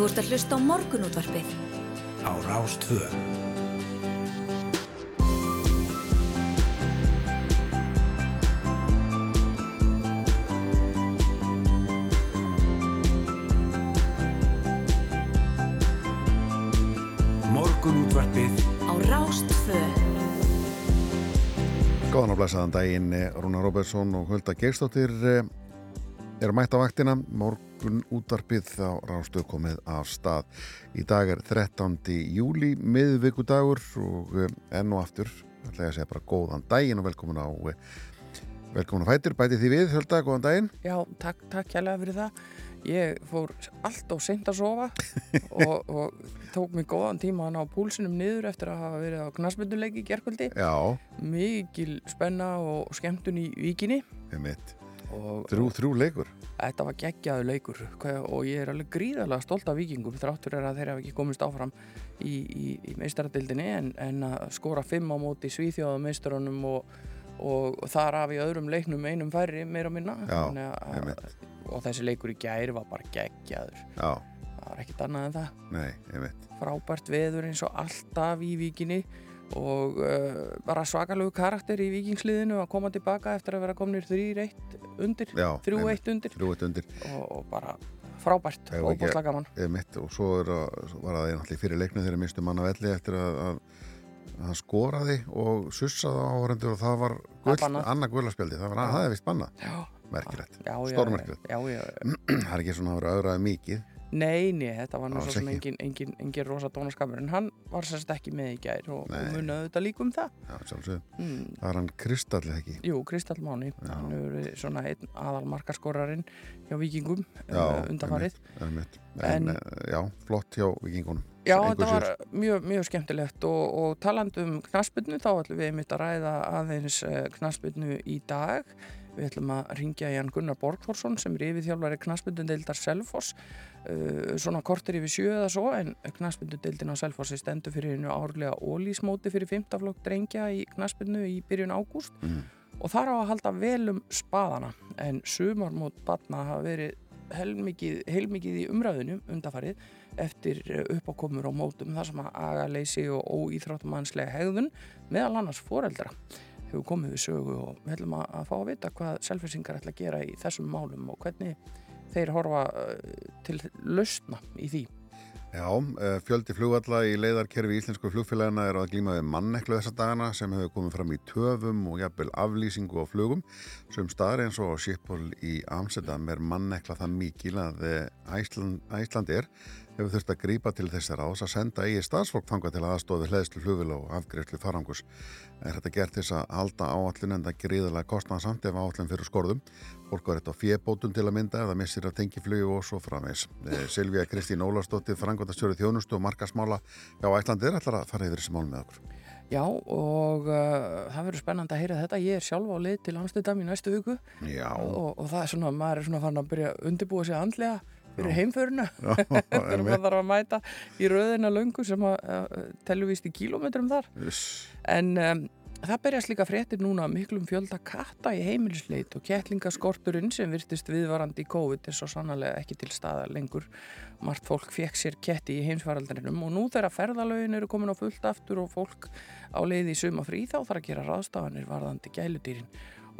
Þú ert að hlusta á morgunútvarpið. Á Rástvö. Morgunútvarpið Á Rástvö. Góðan og blæsaðan daginn, eh, Rúnar Róbertsson og Hulda Geirstóttir er mætt á vaktina, morgun útarpið á rástu komið af stað. Í dag er 13. júli, miðvíkudagur og eh, enn og aftur, ætla ég að segja bara góðan daginn og velkomin á eh, velkomin á fætur, bæti því við, Hulda, góðan daginn. Já, takk, takk kjærlega fyrir það. Ég fór allt og seint að sofa og, og tók mig góðan tíma hann á púlsinum niður eftir að hafa verið á knasmynduleiki í gerkvöldi. Já, Mikil spenna og skemmtun í víkinni ég mitt, og þrjú, þrjú leikur. þetta var geggjaðu leikur. Og ég er alveg gríðarlega stolt af vikingum þráttur er að þeir hafa ekki komist áfram í, í, í meistaradildinni en, en að skora fimm á móti svíþjóðameistarunum og, og þar af í öðrum leiknum einum færri meira og minna. Já, að- og þessi leikur í gæri var bara geggjaður. Já, það var ekkert annað en það. Nei, frábært veður eins og alltaf í vikinni og uh, bara svakalegu karakter í vikingsliðinu að koma tilbaka eftir að vera komnir 3-1 undir, Já, 3-1 undir. Undir, og, og bara frábært og búinlega gaman. Mitt og svo er að, var það í fyrir leiknu þegar mistu manna velli eftir að, að, að hann skoraði og sussaði á áhrendur og það var gull, annað gullaspjaldi, það var að það er vist bannað. Já, merkilegt, stórmerkilegt. það er ekki svona að vera auðraði mikið Nei, nei, þetta var nú Alls svo sem ekki. engin, engin, engin rosa dónaskapur en hann var sérst ekki með í gær og, og munnaði þetta líka um það já, sjálfsög, mm. er hann Kristall ekki Jú, Kristall Máni, hann hefur verið svona einn aðal markaskorarinn hjá Vikingum uh, undanfarið einmitt. en, En- en já, flott hjá vikingunum Já, þetta var mjög, mjög skemmtilegt og, og talandi um knaspinu þá ætlum við mitt að ræða aðeins knaspinu í dag. Við ætlum að ringja Jan Gunnar Borgþórsson sem er yfirþjálfari knaspindudeildar Selfoss. Uh, svona kortir yfir sjö eða svo en knaspindudeildin á Selfossi stendur fyrir einu árlega ólísmóti fyrir 15 flokk drengja í knaspinu í byrjun ágúst. Mm. og þar á að halda vel um spaðana en sumarmót batna hafa verið heilmikið, heilmikið í umræðinu undarfarið eftir uppákomur á mótum þar sem að agaleysi og óýþróttumannslega hegðun meðal annars foreldra hefur komið við sögu og við ætlum að, að fá að vita hvað selfisingar ætla að gera í þessum málum og hvernig þeir horfa uh, til lausna í því. Já, eh, fjöldi flugvalla í leiðarkerfi íslensku flugfélagina er að glíma við manneklu þessa dagana sem hefur komið fram í töfum og jafnvel aflýsingu á flugum sem staðar eins og á Schiphol í Amsterdam er mannekla það mikil að eh, Æsland, Æsland er hefur þurft að grípa til þessar ás að senda eigi staðsfólk þanga til aðstofi hleðslu flugvila og afgreifslu farangus. Er þetta gert þess að halda áallun en það gríðilega kostnarsamt ef áallun fyrir skorðum. Fólk var þetta á fjebótum til að mynda það missir að tengiflugu og svo framvegs. Eh, Silvía Kristín Ólarsdóttir, frangvandastjóri þjónustu og markasmála hjá Æslandir ætlar að fara yfir þessi mál með okkur. Já og uh, það verður spennandi að heyra þetta. Ég er sjálf á leið til Amsterdam í næstu viku og, og það er svona, maður er svona farin að byrja að undirbúa sig andlega fyrir heimföruna þegar maður þarf að mæta í röðina löngu sem að uh, teluvist í kílómetrum þar. Uss. en um, það berjast líka fréttir núna miklum fjölda katta í heimilisleit og kettlingaskorturinn sem virtist viðvarandi í COVID er svo sannlega ekki til staða lengur. Margt fólk fekk sér ketti í heimsfaraldrinum og nú þegar ferðalögin eru komin á fullt aftur og fólk á leið í suma frí þá þarf að gera ráðstafanir varðandi gæludýrin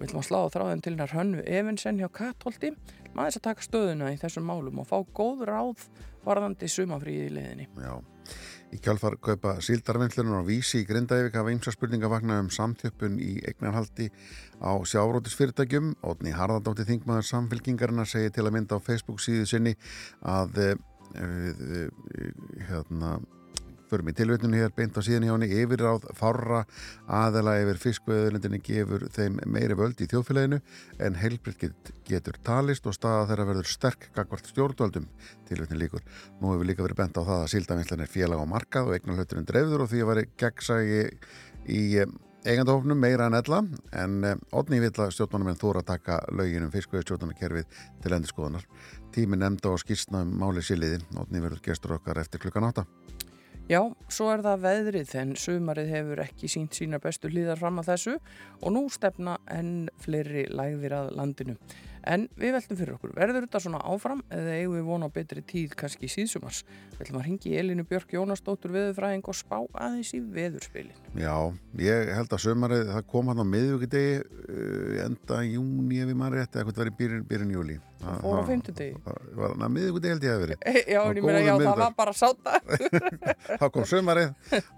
við ætlum að slá þráðin til hennar hönnu Evensen hjá Kattholti maður þess að taka stöðuna í þessum málum og fá góð ráð varðandi sumafríði í leiðinni Já, í kjálfar kaupa síldarvinnslunar á vísi í Grindavík hafa ymsa spurninga vakna um samþjöppun í eignarhaldi á sjárótisfyrirtækjum. Ótni Harðardóttir Þingmaður samfélkingarina segir til að mynda á Facebook síðu sinni að eh, eh, hérna förum í tilvitnunni hér beint á síðan hjá henni yfirráð fárra aðela yfir fiskveðurlendinni gefur þeim meiri völd í þjóðfélaginu en heilbritt get, getur talist og staða þeirra verður sterk gagvart stjórnvöldum tilvitnin líkur. Nú hefur líka verið bent á það að síldavinslan er félag á markað og eignarhluturinn dreifður og því að veri gegnsægi í eigandahofnum meira en ella en odni vill að stjórnmannum en þóra taka lögin um fiskveðstjórnarkerfið til endurskoðunar. Tími nefnda og skýrsna um máli síliði. Odni verður gestur okkar eftir klukkan 8. Já, svo er það veðrið en sumarið hefur ekki sínt sína bestu hlýðar fram að þessu og nú stefna enn fleiri lægðir að landinu. En við veltum fyrir okkur, verður þetta svona áfram eða eigum við vona betri tíð kannski síðsumars? Við ætlum að ringi Elinu Björk Jónasdóttur veðurfræðing og spá aðeins í veðurspilin. Já, ég held að sömarið, það kom hann á miðvíkudegi, uh, enda júni ef ég maður rétt, eða hvað var í byrjun, byrjun júli. Það fór á fimmtudegi. Það var hann að miðvíkudegi held ég að veri. Já, en ég meina, já, það var bara sáta. þá kom sömarið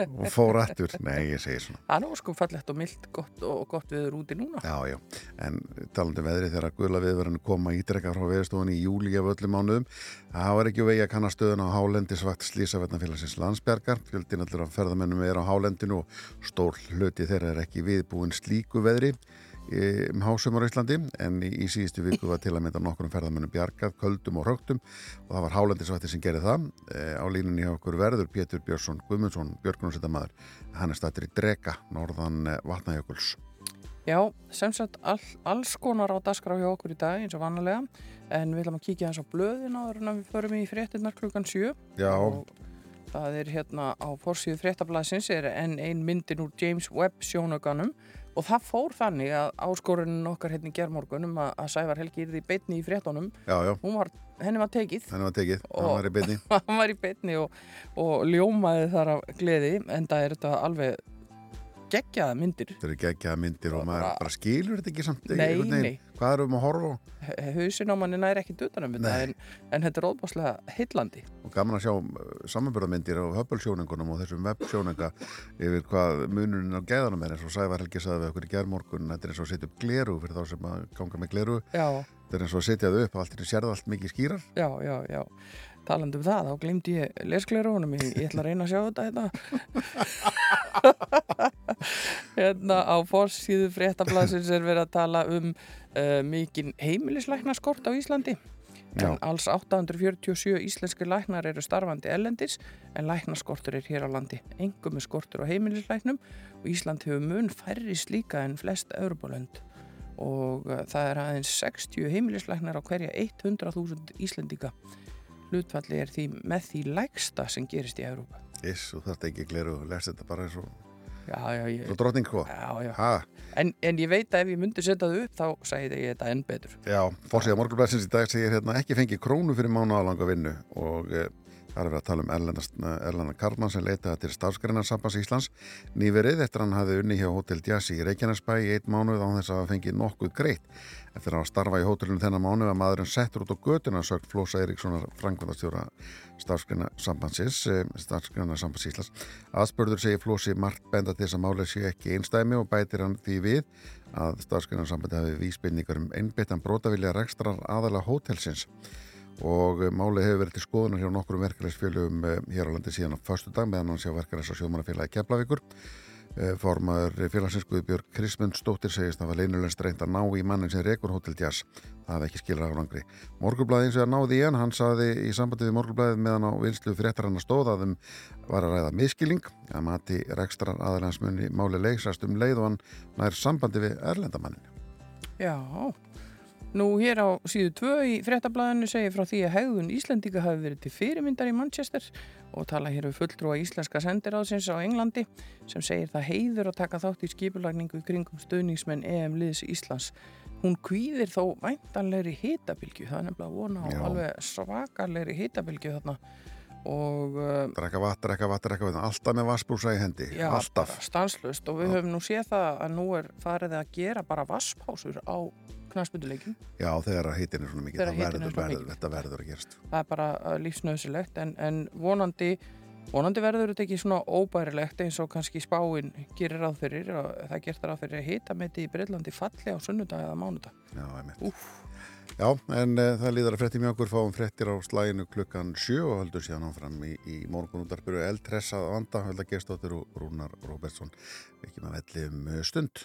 og fór aftur. Nei, ég segir svona. Það er nú sko fallegt og mildt gott og gott veður úti núna. Já, já, en talandi um veðrið þegar guðla viðverðinu koma ítrekka frá veðstofunni í júli af öllum mánuðum, það var ekki vegi að kanna stöðun á hálendisvakt Slísavetnafélagsins landsbergar. Fjöldin allir af ferðamennum er á hálendinu og stór hluti þeirra er ekki viðbúin slíku veðri um hásumar á Íslandi en í, síðustu viku var til að mynda nokkur um ferðamennum bjargað, köldum og rögtum og það var hálendisvætti sem gerði það. E, á línunni hjá okkur verður Pétur Björnsson Guðmundsson, Björgunarsetta hann er stættur í Drega, norðan e, Vatnajökuls. Já, sem sagt all, alls konar á dasgrá hjá okkur í dag eins og vanlega en við ætlum að kíkja þess á blöðin áður en við förum í fréttinnar klukkan 7 Já. og það er hérna á fórsíðu fréttablasins er enn ein myndin úr James Webb sjónöganum og það fór þannig að áskorunin okkar hérna í gerðmorgunum að, að Sævar Helgi yrði í beitni í fréttonum Já, já, var, henni var tekið. Henni var tekið, Og- hann var í beinni. hann var í beitni og, og ljómaði þar af gleði en það er þetta alveg geggjaða myndir. Þetta eru geggjaða myndir og Og maður bara- skilur þetta ekki samt Nei, nei. Hvað erum við að horfa á? manni næri ekki dutanum en, en þetta er óbáslega heillandi. Og gaman að sjá samanbyrðamyndir á höpulsjóningunum og þessum websjóninga yfir hvað munurinn á gæðanum er eins og Sævar Helgi saði við okkur í gerðmorgun þetta er eins og að setja upp gleru fyrir þá sem að ganga með gleru já, þetta er eins og að setja þau upp allt er sérða allt mikið skýrar. Já, já, já. Talandi um það, þá glemdi ég lesklerónum ég, ég ætla að reyna að sjá þetta hérna. Hérna á forsíðu fréttablasins er verið að tala um uh, mikinn heimilislæknaskort á Íslandi. En alls 847 íslenski læknar eru starfandi ellendis en læknaskortur er hér á landi. Engum er skortur á heimilislæknum og Ísland hefur mun færri slíka en flest Europalönd og uh, það er aðeins 60 heimilislæknar á hverja 100.000 Íslendinga. Hlutfalli er því með því lægsta sem gerist í Európa Iss, og þetta ekki gleru lest þetta bara eins og, svo drottning hvað já, já. ha, En, en ég veit að ef ég myndi setja það upp þá sagði ég þetta enn betur. Já, fórsíða morgunblæsins í dag segir hérna ekki fengið krónu fyrir mánuðalanga vinnu og e, það er verið að tala um Erlenda Karlmann sem leitaði til stafsgreinarsambans Íslands nýverið eftir hann hafði unni hjá Hotel Jazz í Reykjanesbæ í eitt mánuð án þess að hafa fengið nokkuð greitt. Eftir að starfa í hótelunum þennan mánuð að maðurinn settur út á götuna sögt Flósa Eiríkssonar frangvandastjóra stafsgreinasambansins stafsgreinarsambans Íslands. Aðspörður segir Flósi margt benda til þess að málið sé ekki einstæmi og bætir hann því við að stafsgreinarsambandi um og eh, málið hefur verið til skoðunar hjá nokkrum verkefælisfélögum eh, hér á landi síðan á förstu dag meðan hann sé verkefælis á sjómanafélagi Keflavíkur. Eh, formaður félagsins Guðbjörg Krismundsdóttir segist að það var leinulegt reynd að ná í mannin sem rekur Hotel Jazz. Það hefði ekki skilur árangri. Morgulblæði eins og að náði í hann, hann saði í sambandi við Morgulblæðið meðan á vinslu fréttar hann að stóða að þeim var að ræða miskilling að mati rekstrar aðalansmunni máli leysast um leið og hann nær sambandi við erlendamannin Já, nú hér á síðu 2 í fréttablaðinu segir frá því að hegðun Íslendinga hafi verið til fyrirmyndar í Manchester og tala hér við fulltrúa íslenska sendiráðsins á Englandi sem segir það heiður að taka þátt í skipulagningu kringum stöðningsmenn EM liðs Íslands. Hún kvíðir þó væntanlegri hitabilgju, það er nefnilega vona á Já. alveg svakalegri hitabilgju þarna og uh, drekka vatn, drekka vatn, drekka vatn alltaf með vassbrúsa í hendi, Já, alltaf stanslust og við höfum nú séð það að nú er farið að gera bara vasspásur á knastmynduleikum. Já, þegar að hittin er svona mikið, það er verður, verður, þetta verður að gerast Það er bara uh, lífsnöðsilegt en, en vonandi, vonandi verður þetta ekki svona óbærilegt eins og kannski spáin gerir ráð fyrir og það er gert ráð fyrir að hitameti í Breitlandi falli á sunnudag eða mánudag. Já, einmitt. Úff. Já, en uh, það líður að frétti mjög okkur fáum fréttir á slæginu klukkan sjö og höldur síðan áfram í, í morgunúttarpuru eldtressað vanda, hölda gestóttir og Rúnar Róbertsson ekki með velli um uh, stund.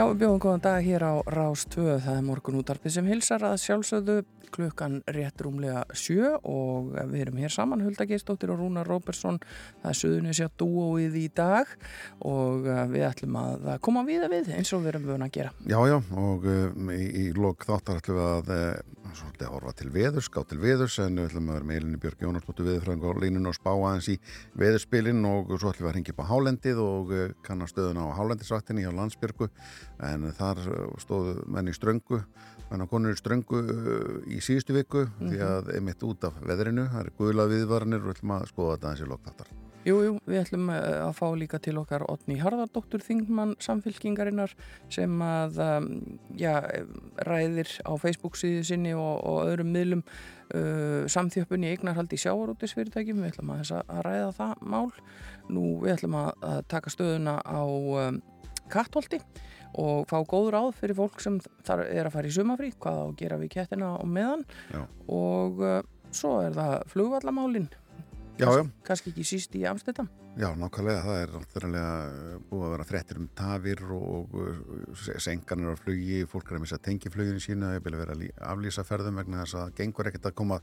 Já, við bjóðum góðan dag hér á Rás 2, það er morgun útarpið sem hilsar að sjálfsögðu klukkan rétt rúmlega sjö og við erum hér saman Hulda Geistóttir og Rúnar Róbersson það er suðunisja dúóið í dag og uh, við ætlum að koma við að við eins og við erum vöna að gera. Já, já, og um, í, í lok þáttar ætlum við að uh, svolítið horfa til veðurs, gá til veðurs en við ætlum að vera með Elinni Björg Jónarsdóttir veðurfræðing á línun og spá aðeins í veðurspilin og svo ætlum við að ringja upp á Hálendið og uh, kannar stöðuna á Hálendisrættinni hjá Landsbjörgu en þar stóðu menn í ströngu menn á konur ströngu í síðustu viku mm -hmm. því að einmitt út af veðrinu, það er guðla viðvarnir og við ætlum að skoða þetta eins í lok þáttar Jú, jú, við ætlum eh, að fá líka til okkar Otni Harðardóttur Þingmann samfélkingarinnar sem að um, já, ræðir á Facebook síðu sinni og, og öðrum miðlum uh, samþjöppun í eignarhaldi sjávarútisfyrirtækjum, við ætlum að, að ræða það mál. Nú við ætlum að, að taka stöðuna á um, Kattholti og fá góður áð fyrir fólk sem þar er að fara í sumafrí, hvað á að gera við kettina og meðan já. og uh, svo er það flugvallamálinn Já, já. Kanski ekki síst í Amsterdam. Já, nákvæmlega. Það er náttúrulega eh, búið að vera frettir um tafir og senkanir á flugi, fólk er að missa tengifluginu sína, það er að vera að aflýsa ferðum vegna þess að gengur ekkert að koma,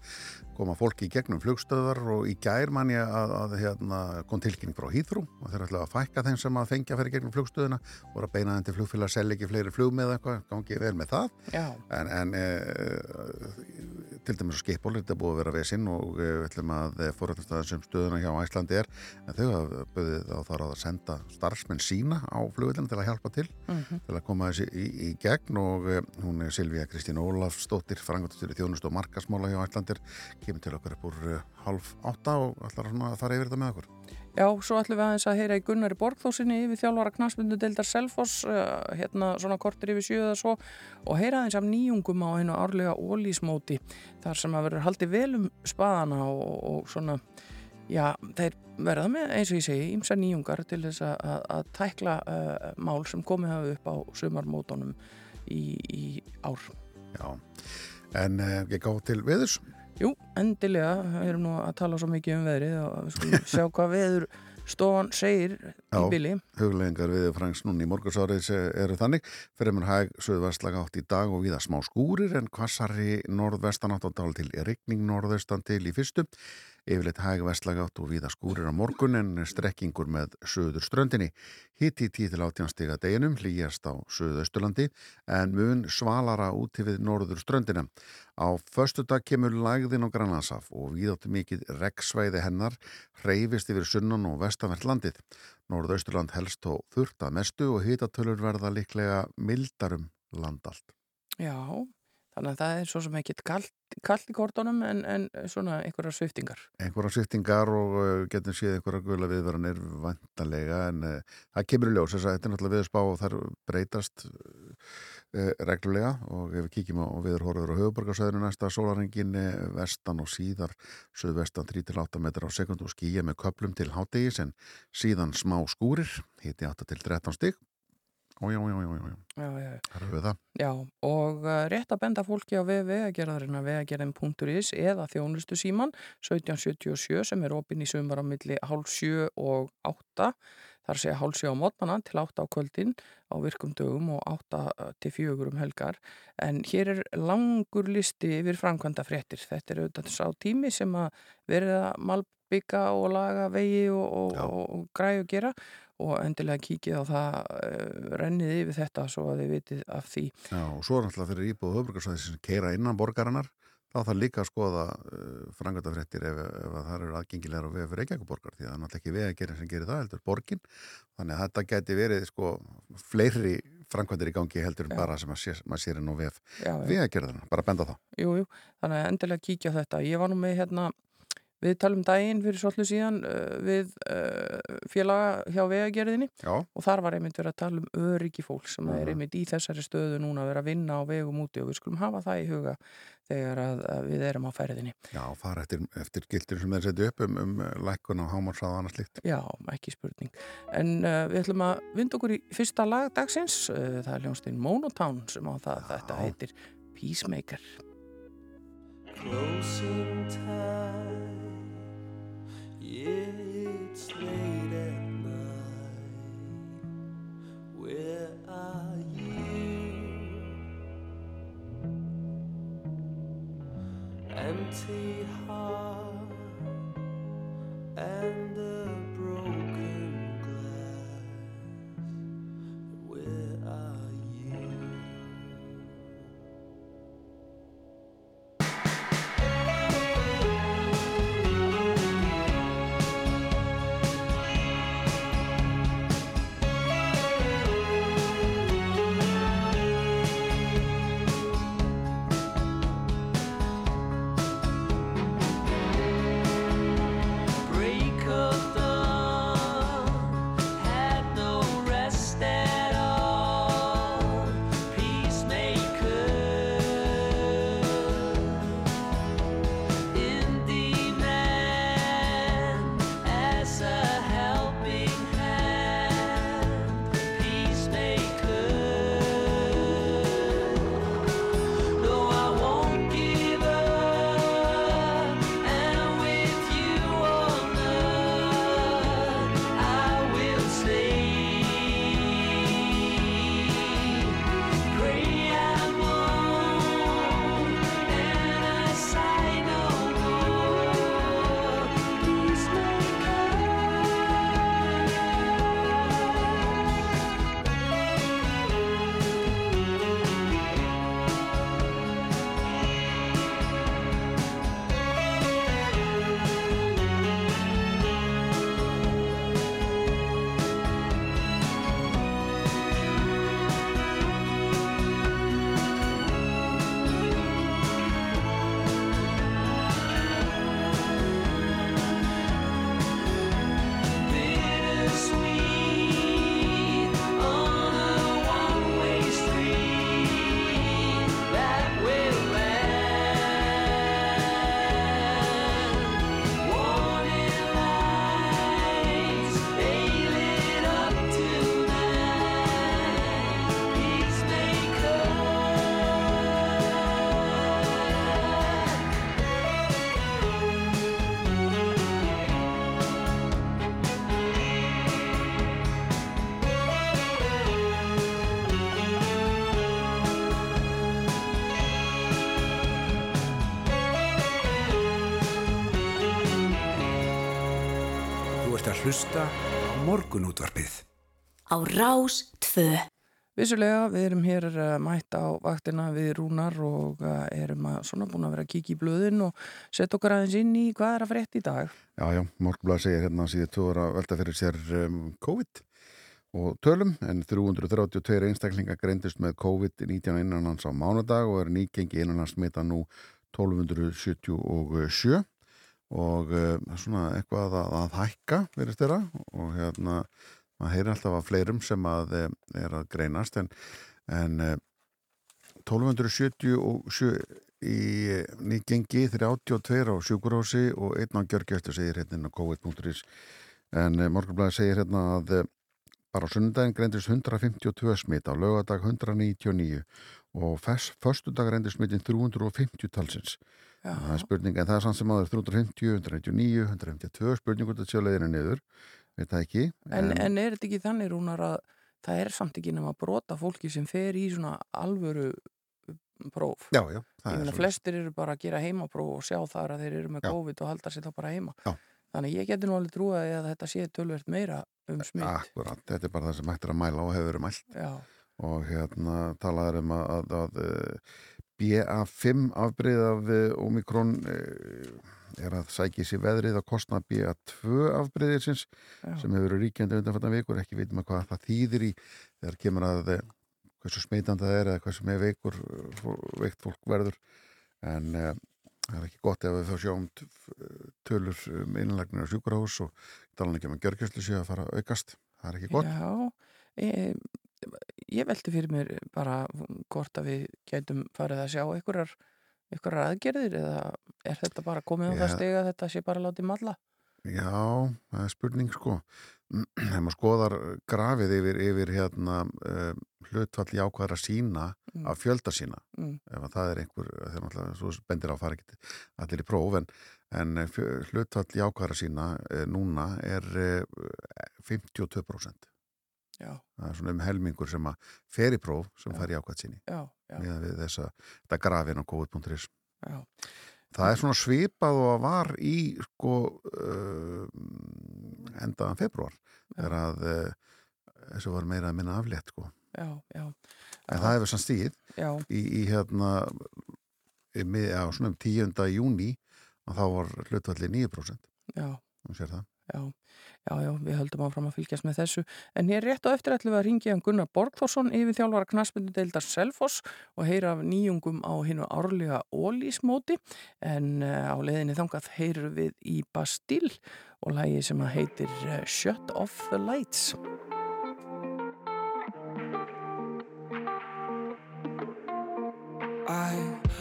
koma fólki í gegnum flugstöðar og í gær man ég að, að hérna, kom tilkynning frá Hýþrú og þeir ætlaði að fækka þeim sem að fengja að ferja gegnum flugstöðuna og að beina þeim til flugfélag að selja ekki fleiri flug með eitthvað, gangi vel með það. En, en e, til dæmis á skipból þetta búið að vera vesinn og við ætlum að forrættastæðin sem stöðuna hjá Æslandi er en þau hafa böðið á þar að senda starfsmenn sína á flugvillinu til að hjálpa til mm -hmm. til að koma þessi í, í gegn og hún er Silvíja Kristín Ólafsdóttir frangatustur í þjónust og markasmála hjá Æslandir kemur til okkar upp úr half átta og ætlar að fara yfir þetta með okkur Já, svo ætlum við aðeins að heyra í Gunnari Borgþósinni yfir þjálfara knastmyndu deildar Selfoss, uh, hérna svona kortir yfir sjöða svo og heyra aðeins af nýjungum á hennu árlega ólísmóti þar sem að verður haldið velum spaðana og, og svona, já, þeir verða með, eins og ég segi, ímsa nýjungar til þess að, að, tækla uh, mál sem komið hafa upp á sumarmótonum í, í ár. Já, en uh, ég gá til viðus. Jú, endilega, við erum nú að tala svo mikið um veðrið og við skulum sjá hvað veður stofan segir í bili. Já, huglegingar við Franks núni í morgursárið eru þannig. Fyrir mér hæg söðvestlaga átt í dag og viða smá skúrir en kvassari norðvestan átt á dál til regning norðaustan til í fyrstu. Yfirleitt hæg vestlagátt og viða skúrir á morgun en strekkingur með söður ströndinni. Hitt í tíð til átjánstega deginum hlýjast á söðausturlandi en mun svalara út til við norður ströndina. Á förstu dag kemur lagðin á Granlandsaf og viðáttu mikið reggsvæði hennar hreyfist yfir sunnan og vestanvert landið. Norðausturland helst þó þurft að mestu og hitatölur verða liklega mildarum landalt. Já, Þannig að það er svo sem ekkit kallt, í kortónum en, en svona einhverjar sviftingar. Einhverjar sviftingar og uh, getum séð einhverjar guðla viðvaranir vantanlega en uh, það kemur í ljós þess að þetta er náttúrulega viðspá og þar breytast uh, reglulega og ef við kíkjum á viðurhóruður og höfuborgarsæðinu næsta sólarengin vestan og síðar söðvestan 3-8 metrar á sekundu og skýja með köplum til háttegis en síðan smá skúrir, hiti 8-13 stygg Ó, já, já, já, já, það eru við það. Já, og uh, rétt að benda fólki á vegagerðarinn að vegagerðin.is eða þjónustu síman 1777 sem er opinn í sumar á milli hálf 7 og 8, þar sé hálf 7 á mótnana til 8 á kvöldin á virkum dögum og 8 uh, til 4 um helgar. En hér er langur listi yfir framkvæmda fréttir. Þetta er auðvitað sá tími sem að verða malbygga og laga vegi og, og, og, græu gera og endilega kíkið á það uh, rennið yfir þetta svo að þið vitið af því. Já og svo er náttúrulega fyrir íbúðu höfbrukarsvæði sem keira innan borgarinnar þá þarf líka að skoða uh, frangöndafrættir ef, ef það eru aðgengilegar og við fyrir Reykjavík-borgar því það er náttúrulega ekki vegagerinn sem gerir það heldur borgin þannig að þetta geti verið sko fleiri frangöndir í gangi heldur en bara sem að sér, maður sér inn á vef vegagerðarna, bara benda það. Jú, jú, þannig að endilega kíkja þetta. Ég var nú með hérna Við talum daginn fyrir svolítið síðan uh, við uh, félaga hjá vegagerðinni Já. og þar var einmitt verið að tala um öryggi fólk sem er einmitt í þessari stöðu núna að vera að vinna á vegum úti og við skulum hafa það í huga þegar að, að við erum á ferðinni. Já, fara eftir, eftir gildir sem þeir setja upp um, um lækkun og hámársáð og annað slikt. Já, ekki spurning. En uh, við ætlum að vinda okkur í fyrsta lag dagsins. Uh, það er hljónstinn Monotown sem á það. Já. Þetta heitir Peacemaker. Closing time It's late at night. Where are you? empty heart and að hlusta á morgunútvarpið. Á Rás 2. Vissulega, við erum hér uh, mætt á vaktina við rúnar og uh, erum að, svona búin að vera að kíkja í blöðin og setja okkar aðeins inn í hvað er að frétta í dag. Já, já, Morgunblad segir hérna síðan er að velta fyrir sér um, COVID og tölum en 332 einstaklingar greindist með COVID-19 innanlands á mánudag og er nýgengi innanlands smita nú 1277 og uh, svona eitthvað að, að hækka verið þeirra og hérna maður heyrir alltaf að fleirum sem að eh, er að greinast. En, en eh, 1277 í nýgengi 32 á sjúkurási og einn á gjörgjöstu segir hérna COVID.is en eh, Morgunblæði segir hérna að eh, bara á sunnudaginn greindist 152 smitt á lögadag 199 og föstudag greindist smittin 350 talsins það er spurning en það er samt sem aður 350, 199, 152 spurningur til sjöleðinu niður veit það ekki en, en er þetta ekki þannig rúnar að það er samt ekki nema að brota fólki sem fer í svona alvöru próf? já, já, Ég er meina, flestir eru bara að gera heimapróf og sjá þar að þeir eru með Já. COVID og halda sér þá bara heima. Já. Þannig ég geti nú alveg trúið að þetta sé tölvert meira um smitt. Akkurat, þetta er bara það sem hægt er að mæla og hefur verið mælt Já, og hérna talaður um að, að, að BA5 afbreyð af eh, Omikron eh, er að sækja sér veðrið að kostna BA2 afbreyðisins já. sem hefur verið ríkjandi undanfattan vikur, ekki veitum að hvað það þýðir í þegar kemur að eh, hversu smeitandi það er eða hversu með veikur veikt fólk verður. En það er ekki gott ef við þá sjáum tölur um innlagnir á sjúkrahús og talan ekki um að gjörgjastlu séu að fara að aukast. Það er ekki gott. Já, ég, ég velti fyrir mér bara hvort að við gætum farið að sjá einhverjar, einhverjar aðgerðir eða er þetta bara komið á Já. það steg að þetta sé bara látið malla? Já, það er spurning sko þegar maður skoðar grafið yfir, yfir hérna um, hlutfall jákvæðra sína Mm. af fjölda sína Mm. ef að það er einhver, þegar náttúrulega svo bendir á að fara ekki allir í próf en, en eh, fjö- hlutfall jákvæðra sína e, núna er e, 52% Já, það er svona um helmingur sem að fer í próf sem Já. fær jákvæð síni já, já, með við þessa, þetta grafin á covid.is. Það er svona svipað og að var í sko uh, endaðan februar þegar að uh, þessu var meira að minna aflétt sko. En það hefur sann stíð í, í hérna í, mið- á svona um 10. júni og þá var hlutvalli 9% já, þú sér það. Já, já, já, við höldum áfram að fylgjast með þessu. En hér rétt á eftir ætlum við að ringja hann Gunnar Borgþórsson yfir þjálfara knaspindu deildar Selfoss og heyra af nýjungum á hinnu árlega ólísmóti en uh, á leiðinni þangað heyrum við í Bastille og lægi sem að heitir uh, Shut Off the Lights. I,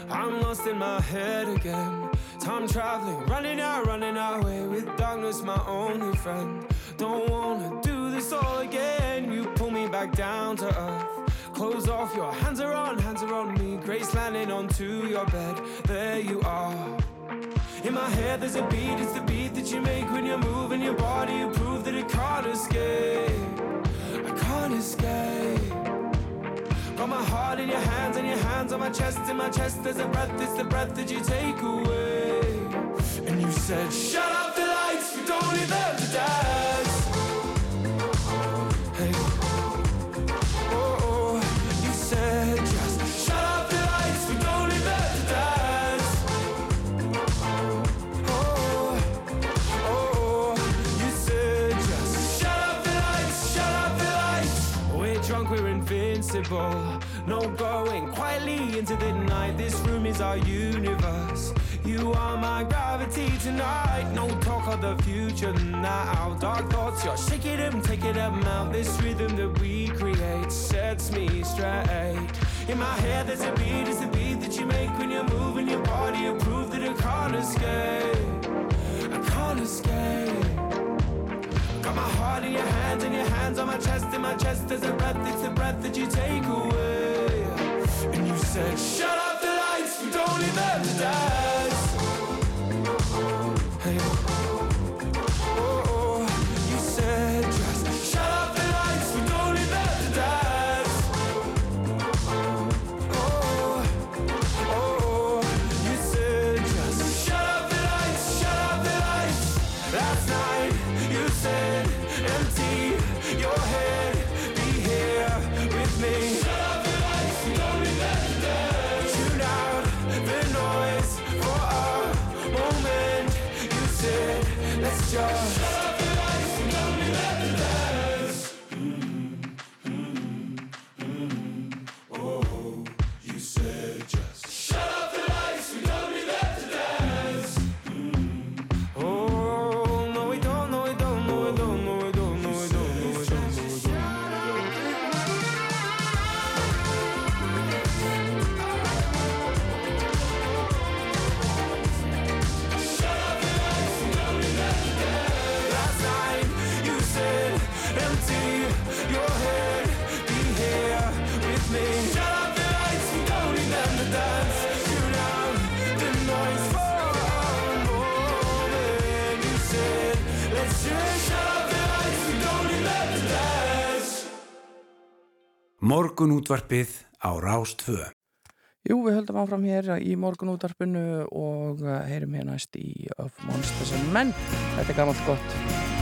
I'm lost in my head again. Time traveling, running out, running away with darkness, my only friend. Don't wanna do this all again. You pull me back down to earth. Close off, your hands are on, hands are on me. Grace landing onto your bed. There you are. In my head, there's a beat, it's the beat that you make when you're moving your body. You prove that it can't escape. I can't escape. Got my heart in your hands and your hands on my chest. In my chest, there's a breath, it's the breath that you take away. And you said, Shut up the lights, we don't need them to dance. Hey. Oh, oh. You said, Just shut the lights, we don't need them to dance. Oh, oh, oh you said just shut the lights, shut up the lights. We're drunk, we're invincible. This room is our universe. You are my gravity tonight. No talk of the future now. Dark thoughts, you're shaking them, taking them out. This rhythm that we create sets me straight. In my head, there's a beat, it's the beat that you make when you're moving your body. You prove that I can't escape. I can't escape. Got my heart in your hands and your hands on my chest. In my chest, there's a breath, it's the breath that you take away. And you said, Shut up don't even to die. show. Morgun útvarpið á Rástvö. Jú, við höldum áfram hér í morgunútarpinu og uh, heyrum hér næst í Of Monsters and Men. Þetta er gammalt gott.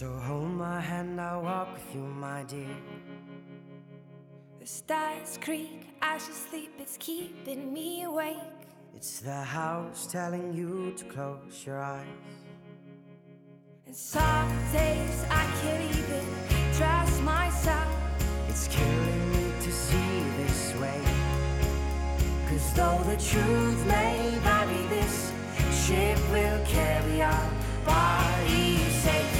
So hold my hand, I'll walk with you, my dear. The stars creak as you sleep, it's keeping me awake. It's the house telling you to close your eyes. And some days I can't even trust myself. It's killing me to see this way. Cause though the truth may vary, this ship will carry our bodies safe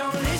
Don't listen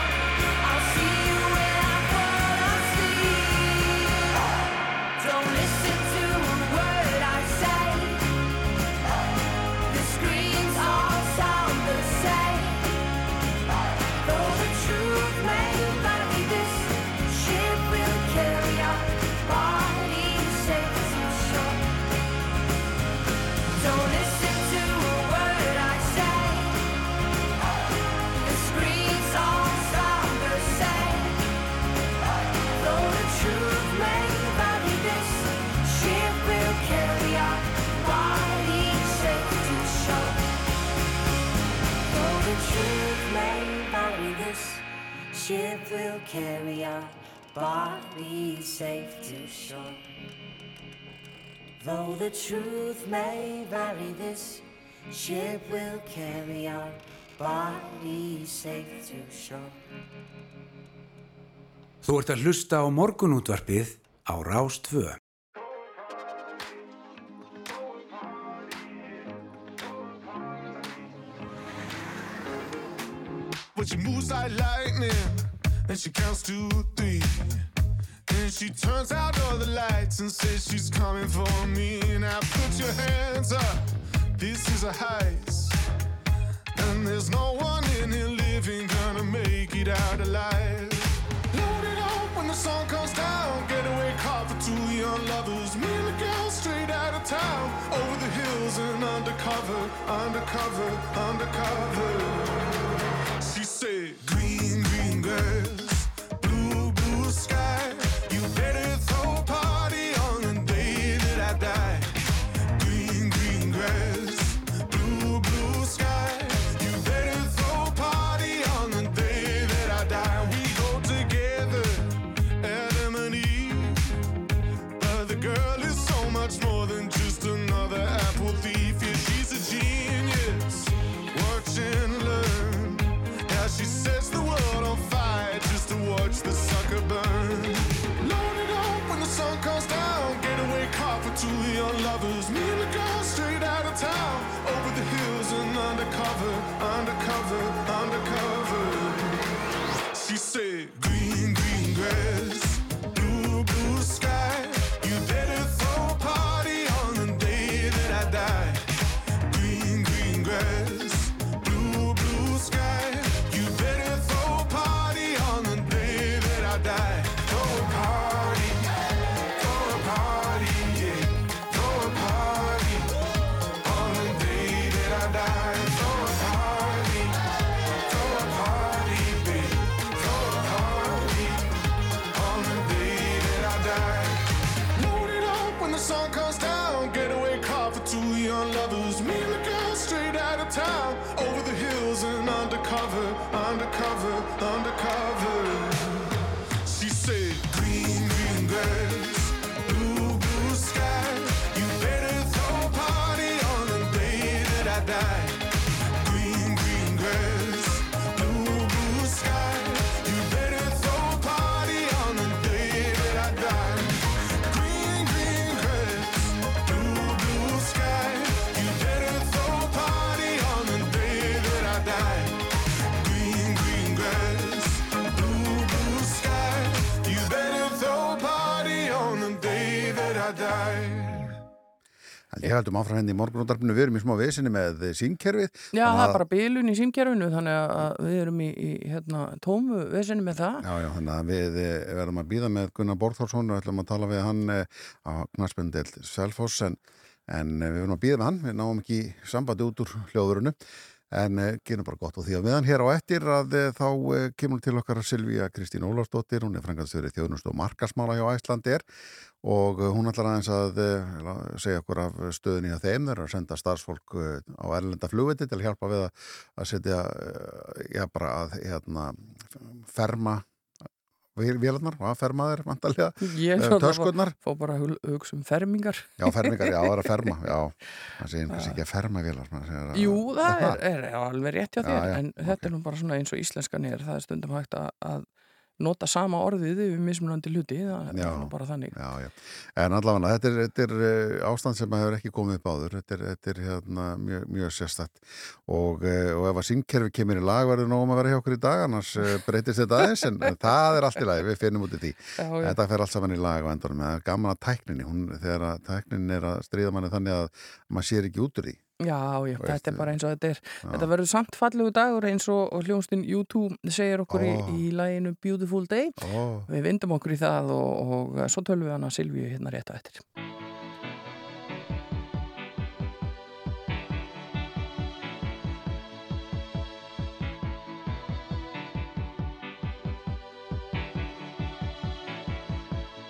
Though the truth may vary, this ship will carry our bodies safe to shore. Þú ert að hlusta á morgunútvarpið á Rás 2. But she moves like lightning, and she counts to three. And she turns out all the lights and says she's coming for me. Now put your hands up, this is a heist. And there's no one in here living gonna make it out alive. Load it up when the sun comes down. Getaway car for two young lovers. Me and the girl straight out of town. Over the hills and undercover, undercover, undercover. She said, undercover, undercover, undercover, Ég heldum áfram henni í morgunúndarpinu, við erum í smá vesinni með símkerfið. Já, það er bara bilun í símkerfinu þannig að við erum í, í hérna, tómu vesinni með það. Já, já, þannig að við eh, verðum að býða með Gunnar Borþórsson og ætlum að tala við hann eh, á knaspendel Selfoss en, en eh, við verðum að býða með hann, við náum ekki sambandi út úr hljóðurinu en gerum bara gott og því að meðan hér á eftir að þá kemur til okkar Silvíja Kristín Ólafsdóttir, hún er frangaðstöður í þjóðnust og markasmála hjá Æslandir og eh, hún ætlar aðeins að eh, segja okkur af stöðunni að þeim. Þeir eru að senda starfsfólk eh, á erlenda flugviti til að hjálpa við að, setja já bara að hérna, ferma vélarnar. Og að ferma þeir vantarlega Ég náttúrulega töskurnar. fó bara að hug- hugsa um fermingar. já fermingar, já það er að ferma já, það segir kannski ekki að ferma vélar að- Jú, það er, er alveg rétt hjá Já, þér, já, en þetta er nú bara svona eins og íslenskan er, það er stundum hægt að, að nota sama orðið við mismunandi hluti, það Já. er bara þannig. Já, já. En allavega, þetta er, þetta er eh, ástand sem hefur ekki komið upp áður. Þetta er, þetta er hérna, mjög, mjög sérstætt. Og, eh, og ef að syngkerfi kemur í lag verður nógum að vera hjá okkur í dag, annars eh, breytist þetta aðeins, en það er allt í lagi, við finnum út í því. Þetta fer allt saman í lag endanum. Það er gaman að tækninni, hún, þegar að tækninni er að stríða manni þannig að maður sér ekki út úr því. Já, já, Veist, þetta er bara eins og þetta er. Já. Þetta verður samt fallegu dagur eins og, og hljónstinn YouTube segir okkur Ó. í, í læginu Beautiful Day. Ó, Við vindum okkur í það og, og svo tölum við hana Silvíu hérna rétt á eftir.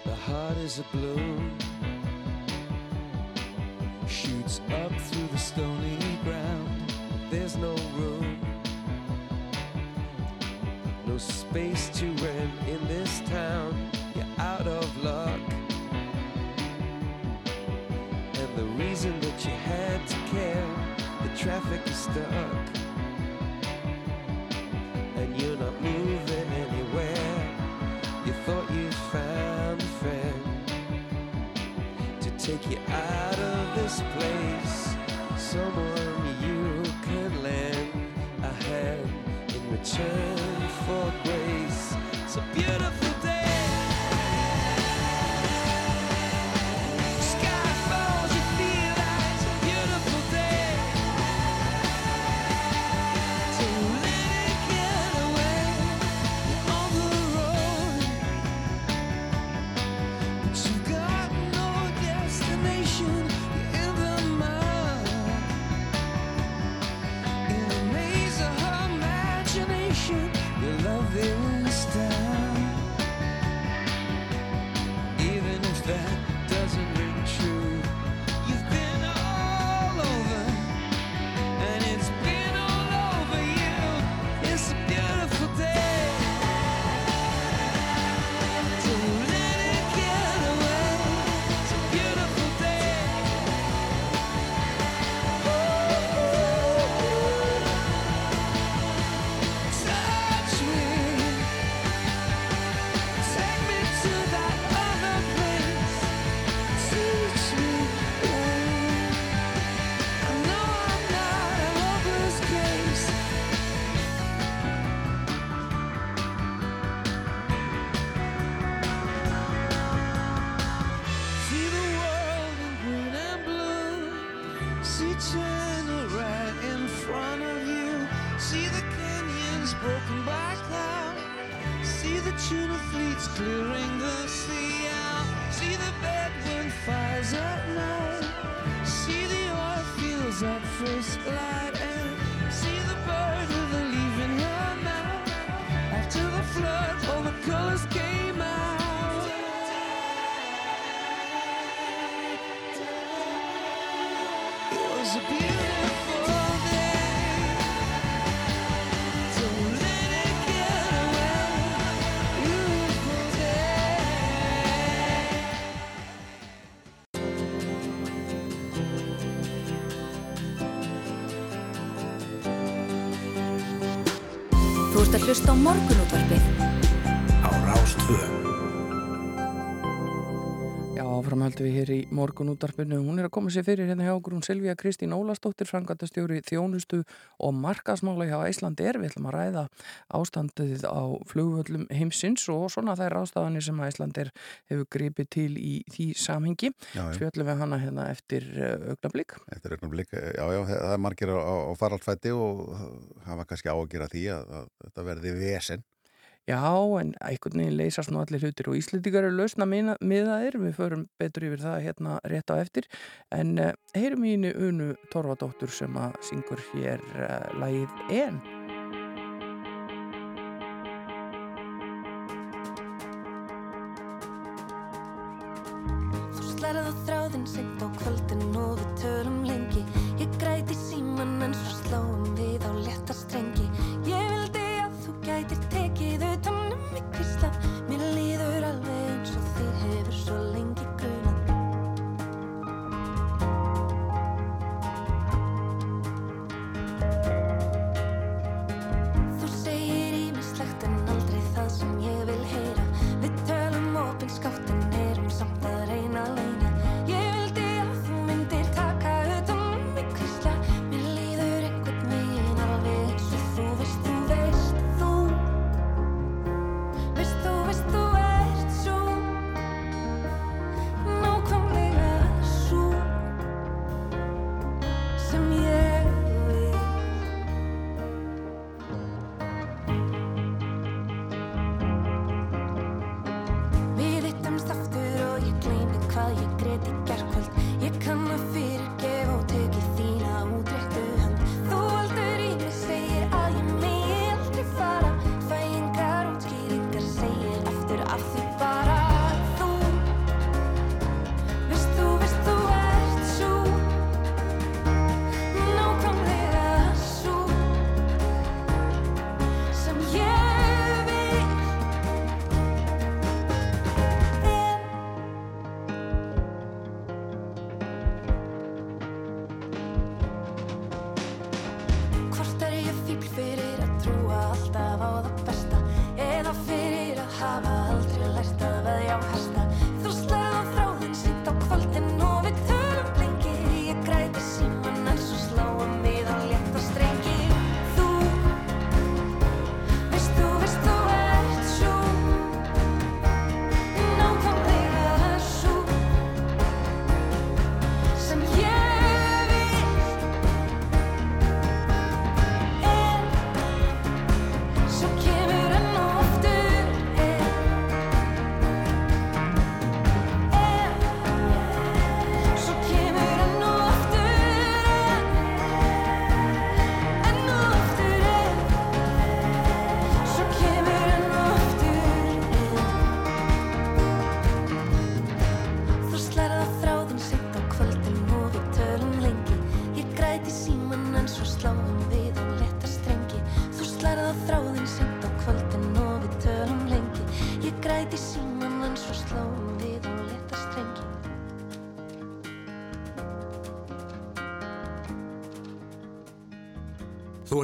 The heart is a shoots up through the stony ground. There's no in return for að hlusta á morgunútvarpið Framhaldum við hér í morgun útarpinu. Hún er að koma sér fyrir hérna hjá okkur hún Silvíja Kristín Ólastóttir, frangatastjóri þjónustu og markasmála hjá Íslandi er. Við ætlum að ræða ástandið á flugvöllum heimsins og svona þær ástafanir sem Íslandir hefur gripið til í því samhengi. Svöllum við hana hérna eftir eh, augnablík. Eftir augnablík, já, já, það er margir á, á faraldfætti og hafa kannski ágjör að því að, að þetta verði vesen. Já, en einhvern veginn leysast nú allir hlutir og Íslandíkar eru lausna miðaðir, við förum betur yfir það hérna rétt á eftir, en uh, heyrum í henni Unu Torfadóttur sem að syngur hér uh, lagið En. Þú slærið á þráðin sent á kvöldin og við tölum gleymi hvað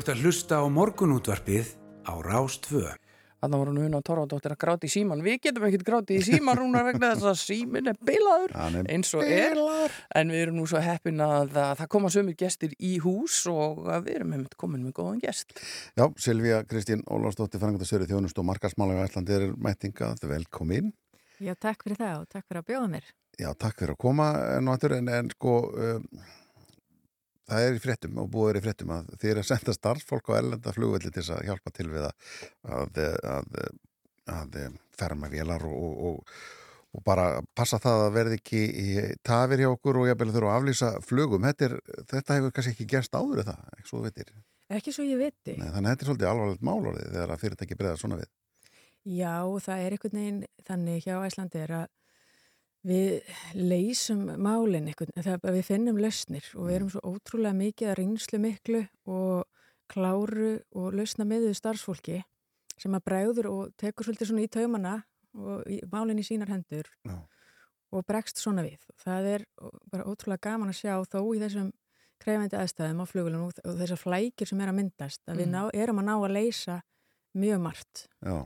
ert að hlusta á morgunútvarpið á Rástfö. Þannig var hún Una Torfadóttir að gráti í síman. Við getum ekkert gráti í síman rúna vegna þess að símin er er eins og er. En við erum nú svo heppin að það, það koma sömur gestir í hús og að við erum hefðið komin með góðan gest. Já, Silvíja Kristín Ólafsdóttir, frangatastöru þjónust og markasmála í Æslandi er mættingað, velkomin. Já, takk fyrir það og takk fyrir að bjóða mér. Já, takk fyrir að koma aftur, en, en sko um, það er í fréttum og búið er í fréttum að þið er að senda starfsfólk á ellenda flugvelli til að hjálpa til við að, að, að, að ferma vélar og, og, og, bara passa það að verði ekki í tafir hjá okkur og jafnvel þurfa að aflýsa flugum. Þetta, er, þetta hefur kannski ekki gerst áður það, ekki svo veitir. Ekki svo ég viti. Nei, þannig að þetta er svolítið alvarlegt málorðið þegar að fyrirtæki breyða svona við. Já, það er einhvern veginn þannig hjá Æslandi er að við leysum málinn einhvern veginn, við finnum lausnir og við erum svo ótrúlega mikið að reynslu miklu og kláru og lausna með við starfsfólki sem að bregður og tekur svolítið svona í taumana og í, málinn í sínar hendur Já. og bregst svona við. Það er bara ótrúlega gaman að sjá þó í þessum krefandi aðstæðum á flugulum og, og þessar flækir sem er að myndast að við Mm. ná, erum að ná að leysa mjög margt. Já,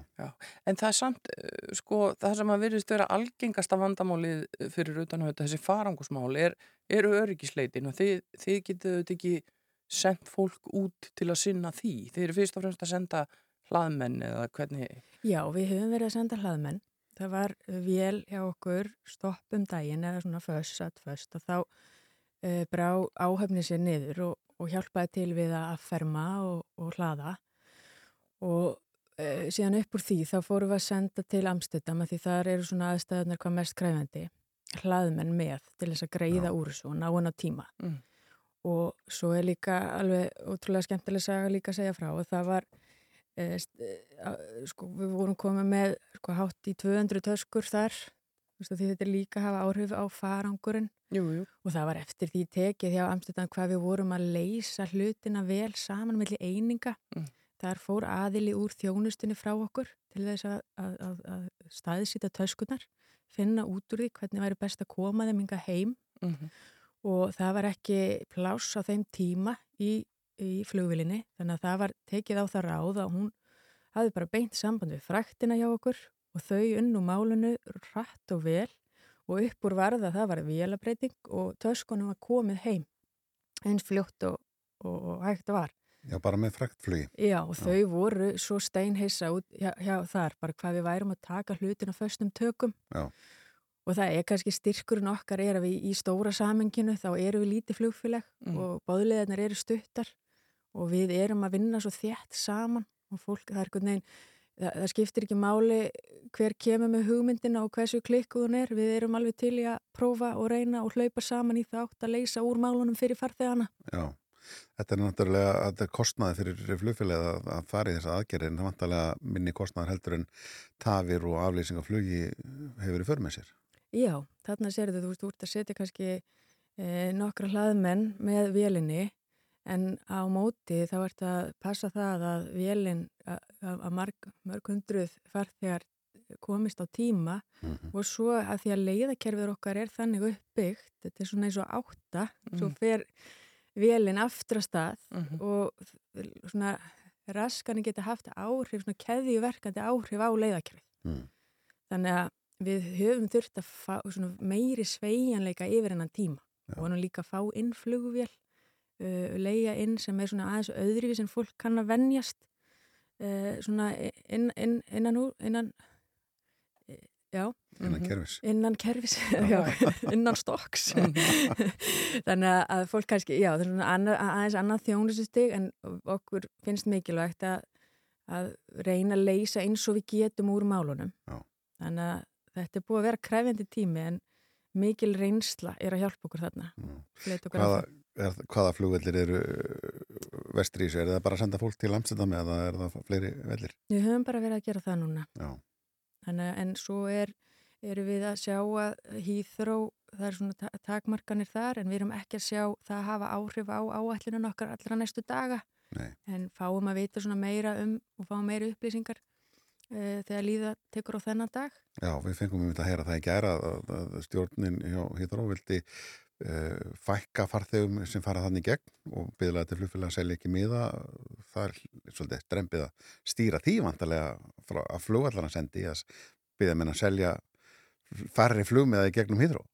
En það er samt, eh, sko, það sem að virðist vera algengasta vandamálið fyrir utan þetta, þessi farangusmál, er, eru öryggisleitin og þið, þið getur þetta ekki sendt fólk út til að sinna því. Þið eru fyrst og fremst að senda hlaðmenn eða hvernig, Já, við höfum verið að senda hlaðmenn. Það var vél hjá okkur stoppum daginn eða svona föss, satt föst og þá uh, brá áhöfni sér niður og, og hjálpaði til við að ferma og, og hlaða og uh, síðan upp úr því þá fórum við að senda til Amsterdam að því þar eru svona aðstæðunar hvað mest kræfandi hlaðmenn með til þess að greiða Já. úr þessu og ná hann á tíma Mm. og svo er líka alveg ótrúlega skemmtileg saga líka að segja frá og það var eh, á- sko, við vorum komið með sko, hátt í 200 töskur þar því þetta er líka að hafa áhrif á farangurinn jú, jú, og það var eftir því tekið hjá Amsterdam hvað við vorum að leysa hlutina vel saman melli eininga Mm. Þar fór aðili úr þjónustunni frá okkur til þess að, að, að, að staðsýta töskunar finna út úr því hvernig væri best að koma þeim inga heim mm og það var ekki pláss á þeim tíma í, í flugvilinni þannig að það var tekið á það ráð að hún hafði bara beint samband við fræktina hjá okkur og þau unnu málunu rætt og vel og upp úr varða það var vélabreiting og töskunum var komið heim eins fljótt og, og, og hægt var. Já, bara með frækt flugi. Já og þau voru svo steinheissa út hjá, hjá þar bara hvað við værum að taka hlutin á föstum tökum Já. og það er kannski styrkurinn okkar er að við í stóra samenginu þá eru við lítið flugfélag Mm. og báðleðarnar eru stuttar og við erum að vinna svo þétt saman og fólk, það er einhvern veginn það, það skiptir ekki máli hver kemur með hugmyndina og hversu klikkuð hún er við erum alveg til í að prófa og reyna og hlaupa saman í þátt að leysa úr málunum fyrir farþegana Já, þetta er náttúrulega þetta er kostnaði fyrir flugfélagið að, að fara í þessa aðgerði en það vantarlega minni kostnaðar heldur en tafir og aflýsing af flugi hefur í för með sér. Já, þarna sérðu þú veist, þú ert að setja kannski e, nokkra hlaðmenn með vélinni en á móti þá ert að passa það að vélinn að, að marg, mörg hundruð farþegar komist á tíma Mhm. og svo að því að leiðakerfið okkar er þannig uppbyggt, þetta er svona eins og átta, svo Mhm. fer vélinn aftur að stað Mhm. og svona raskanir geta haft áhrif, svona keðjuverkandi áhrif á leiðakerfið. Mm. Þannig að við höfum þurft að fá svona meiri sveigjanleika yfir hennan tíma Já. og hann líka að fá inn flugvél, uh, leia inn sem er svona aðeins öðruvíð sem fólk kann að venjast uh, svona inn, inn, innan, innan já, innan Mhm. kerfis. innan kerfis já, innan stokks þannig að- fólk kannski já, það er svona annað, aðeins annað þjónustustig en okkur finnst mikilvægt að, að reyna að leysa eins og við getum úr málunum. Já. þannig að þetta er búið að vera krefjandi tími en mikil reynsla er að hjálpa okkur þarna. Okkur Hvaða, er, hvaða flugvellir eru uh, vestri í þessu? Er það bara að senda fólk til Amsterdam eða er það fleiri vellir? við höfum bara verið að gera það núna. Já, Þannig, að- en svo er, erum við að sjá að hýþró, það er svona ta takmarkanir þar en við erum ekki að sjá það hafa áhrif á áætlunum okkar allra næstu daga nei. en fáum að vita svona meira um og fáum meira upplýsingar uh, þegar líða tekur á þennan dag. Já, við fengum um þetta að heyra það í gæra að, að stjórnin hjá Híþró vildi fækka farþegum sem fara þannig gegn og byggðlega til flugfélag að selja ekki miða það er svolítið strempið að stýra því vantarlega að flugvallarna sendi að byggða menn að selja færri flugmiða í gegnum Híþró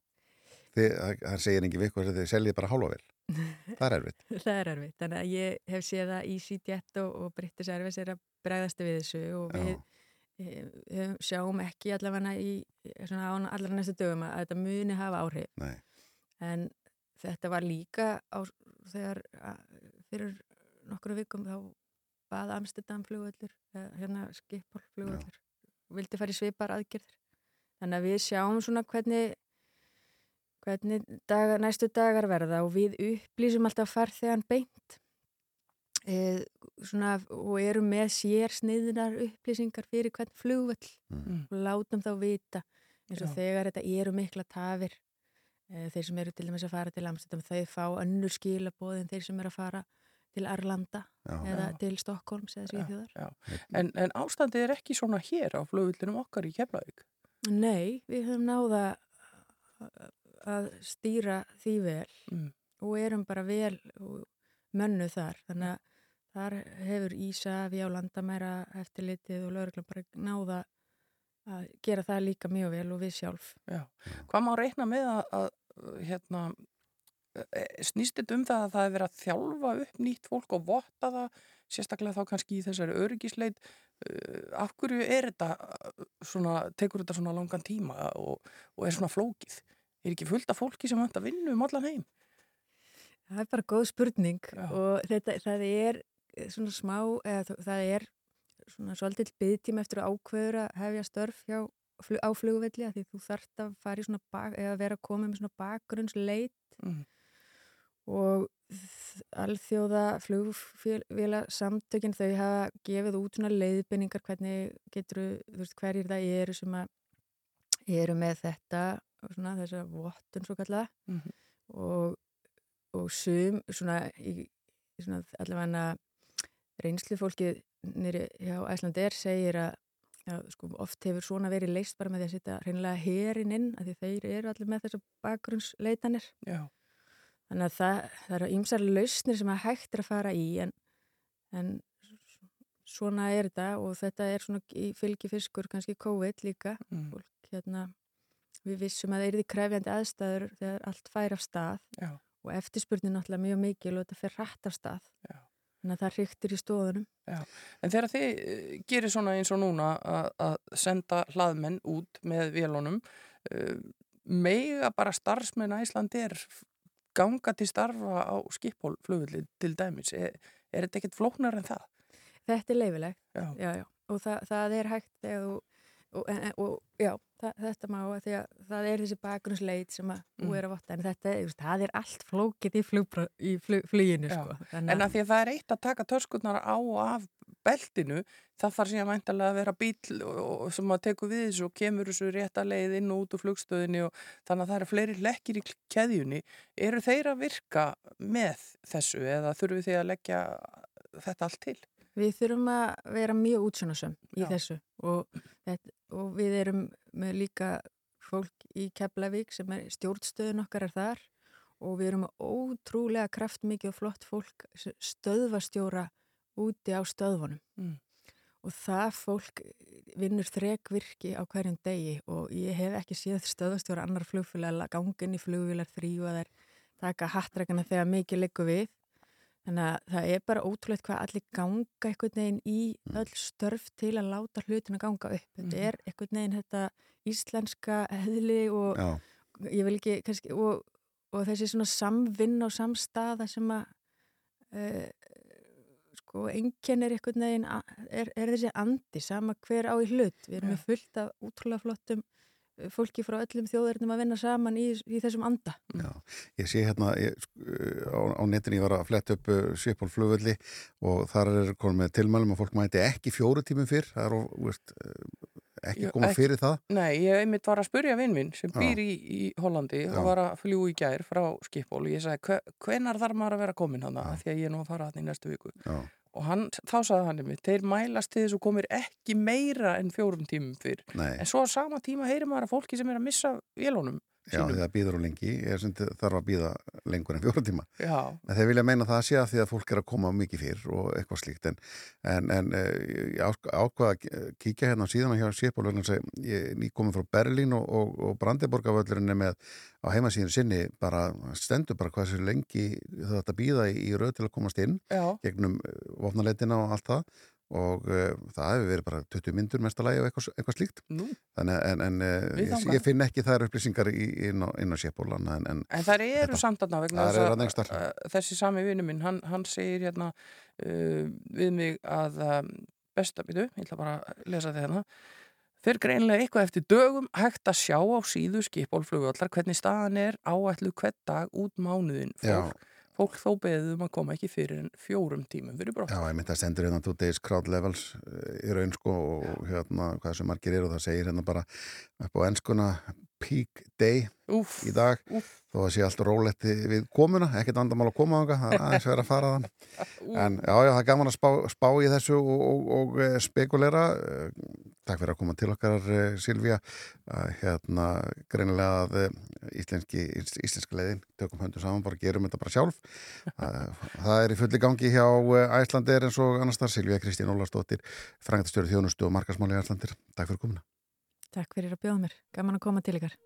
það segir ekki við hvað þeir selja bara hálfa vel. Það er erfitt. Það er erfitt, þannig að ég hef séð að EasyJet og, og British Airways er að bregðast við þessu og við Já. e, sjáum ekki allavega í svona á allra næstu dögum að þetta muni hafa áhrif. Nei. En þetta var líka á, þegar að, fyrir nokkru vikum þá bað Amsterdam flugvöldur hérna Skipol flugvöldur vildi fara í svipar aðgerðir. Þannig að við sjáum svona hvernig hvernig daga, næstu dagar verða og við upplýsum alltaf farþegan beint. E, svona, og erum með sér sniðunar upplýsingar fyrir hvern flugvöll Mm. og látum þá vita eins og Já. þegar þetta eru mikla tafir þeir sem eru til dæmis að fara til Amsterdam þau fá önnur skilabóð en þeir sem eru að fara til Arlanda Já. eða Já. til Stokkólms eða Svíþjóðar. En, en ástandið er ekki svona hér á flugvillunum okkar í Keflavík. Nei, við höfum náða að stýra því vel Mm. og erum bara vel mönnu þar þannig að þar hefur Ísafi á landamæra eftirlitið og lauruglan bara náða að gera það líka mjög vel og við sjálf. Já. Hvað má reikna með að, að hérna, e, snýst þetta um það að það er verið að þjálfa upp nýtt fólk og votta það, sérstaklega þá kannski í þessari öryggisleit. Uh, af hverju er þetta svona, tekur þetta svona langan tíma og, og er svona flókið? Er ekki fullt af fólki sem vant að vinna um allan heim? Það er bara góð spurning Já. og þetta, það er svona smá, eða það er svona svolítið byggtíma eftir að ákveður að hefja störf hjá, á flugvelli að því þú þarft að fara í svona bak, eða vera að koma með svona bakgrunnsleit Mm. og alþjóða flugvéla samtökin þau hafa gefið út svona leiðbynningar hvernig getur, þú veist, hverjir það eru sem að eru með þetta og svona þessa vottun svo kallaða Mhm. og, og sum svona, í, í svona allavega reynslu fólkið nýri hjá Æslandir segir að Já, sko, oft hefur svona verið leist bara með því að setja hreinlega herin inn að því þeir eru allir með þessar bakgrunnsleitanir Já. Þannig að það, það eru ýmsar lausnir sem að hægt er að fara í en, en svona er þetta og þetta er svona í fylgifiskur kannski COVID líka. Mm. Fólk, hérna, við vissum að það er því krefjandi aðstæður þegar allt fær af stað Já. og eftirspurnin náttúrulega mjög mikil og þetta fer rætt af stað. Já. Þannig að það hryktir í stóðunum. En þegar þið eh, gerir svona eins og núna að, senda hlaðmenn út með vélunum, uh, mega bara starfsmenn Æslandi er ganga til starfa á skiphólflugulli til dæmis. Er, er þetta ekkert flóknar en það? Þetta er leifilegt. Já. Já, já. Og það, það er hægt þegar þú, og, og já, það, þetta má að því að það er þessi bakgrunnsleit sem að þú Mm. er að votta, en þetta, það er allt flókið í, flugbra, í flug, fluginu, sko. En að því að það er eitt að taka törskurnar á og af beltinu, það þarf síðan mæntalega að vera bíl og, sem að teku við þessu og kemur þessu rétta leið inn og út úr flugstöðinni og þannig að það eru fleiri lekkir í keðjunni. Eru þeir að virka með þessu eða þurfum þið að leggja þetta allt til? Við þurfum að vera mjög útsjónasöm í Já. þessu og, þetta, og við erum með líka fólk í Keflavík sem er stjórnstöðun okkar er þar og við erum með ótrúlega kraftmikið og flott fólk stöðvastjóra úti á stöðvunum. Mm. Og það fólk vinnur þrekvirki á hverjum degi og ég hef ekki séð stöðvastjóra annar flugfélag gangin í flugvílar þrýu að þær taka hattrækana þegar mikið liggur við. Þannig að það er bara ótrúlegt hvað allir ganga einhvern veginn í öll störf til að láta hlutina ganga upp. Þetta Mhm. er einhvern veginn þetta íslenska heðli og ekki kannski, og, og þessi svona samvinn og samstaða sem að uh, sko enginn er einhvern veginn er, er þessi andi sama hver á í hlut. Við erum með fullt af útrúlega flottum fólki frá öllum þjóðurinnum að vinna saman í, í þessum anda. já. Ég sé hérna ég, sk- á, á netinu, ég var að fletta upp uh, Svipól flugvelli og þar er komið með tilmælum að fólk mæti ekki fjóru tímum fyrr, það er veist, uh, ekki Já, koma ekki- fyrir það. Nei, ég einmitt var að spurja vinn minn sem býr í, í Hollandi Já. og var að fljúa í gær frá Skiphól og ég sagði, "Hve- hvenær þarf maður að vera komin hann Já. því að ég er nú að fara hann í næstu viku Já, og hann, þá sagði hann einmitt, þeir mælast til þess og komir ekki meira en fjórum tímum fyrr. Nei, en svo á sama tíma heyrir maður að fólki sem er að missa vélunum já, sínum. það býður á lengi, ég þarf að býða lengur en fjóru tíma. Já, En þeir vilja meina það að sé að því að fólk er að koma mikið fyrr og eitthvað slíkt en, en, en eh, ég ák- ákvað að kíkja hérna á síðan hjá Sépól vegna þess að ég er nýkominn frá Berlín og, og, og Brandeborgavöllurinn er með á heimasíðinu sinni bara stendur bara hvað sér lengi að býða í, í röð til að komast inn já, gegnum vopnaleitina og allt það og uh, það hefur verið bara 20 myndur mestalagi og eitthvað, eitthvað slíkt. Nú. Þannig en, en uh, ég, ég finn ekki þær upplýsingar í, inn á, inn á Sépól en, en En þær eru Þetta- samt Þær þess að- að þessi sami vinnu minn, hann, hann segir hérna uh, við mig að um, besta býtu, ég ætla bara að lesa þetta hérna. Þeir greinlega eitthvað eftir dögum hægt að sjá á síðu skipólflugvallar hvernig staðan er áætlu hvern dag út mánuðin. Já. Fólk, þó beðum að koma ekki fyrir en fjórum tímum fyrir brott. Já, ég myndi að stendur hérna two days crowd levels eh, í raun sko og hérna hvað sem margir eru og það segir hérna bara upp á peak day úf, í dag. úf. þó að sé allt róletti við komuna ekkert andamál að koma á það, það er aðeins verið að fara þann en já, já, það er gaman að spá, spá í þessu og, og, og eh, spekulera. Eh, takk fyrir að koma til okkar eh, Silvíja hérna, greinilega að íslenski, íslenski leðin tökum höndu saman, bara gerum þetta bara sjálf. Það er í fulli gangi hjá Æslandir eins og annars þar Silvíja Kristín Ólarsdóttir, frangtastöru þjónustu og markasmáli Æslandir, takk fyrir komuna. Takk fyrir að bjóða mér, gaman að koma til ykkar.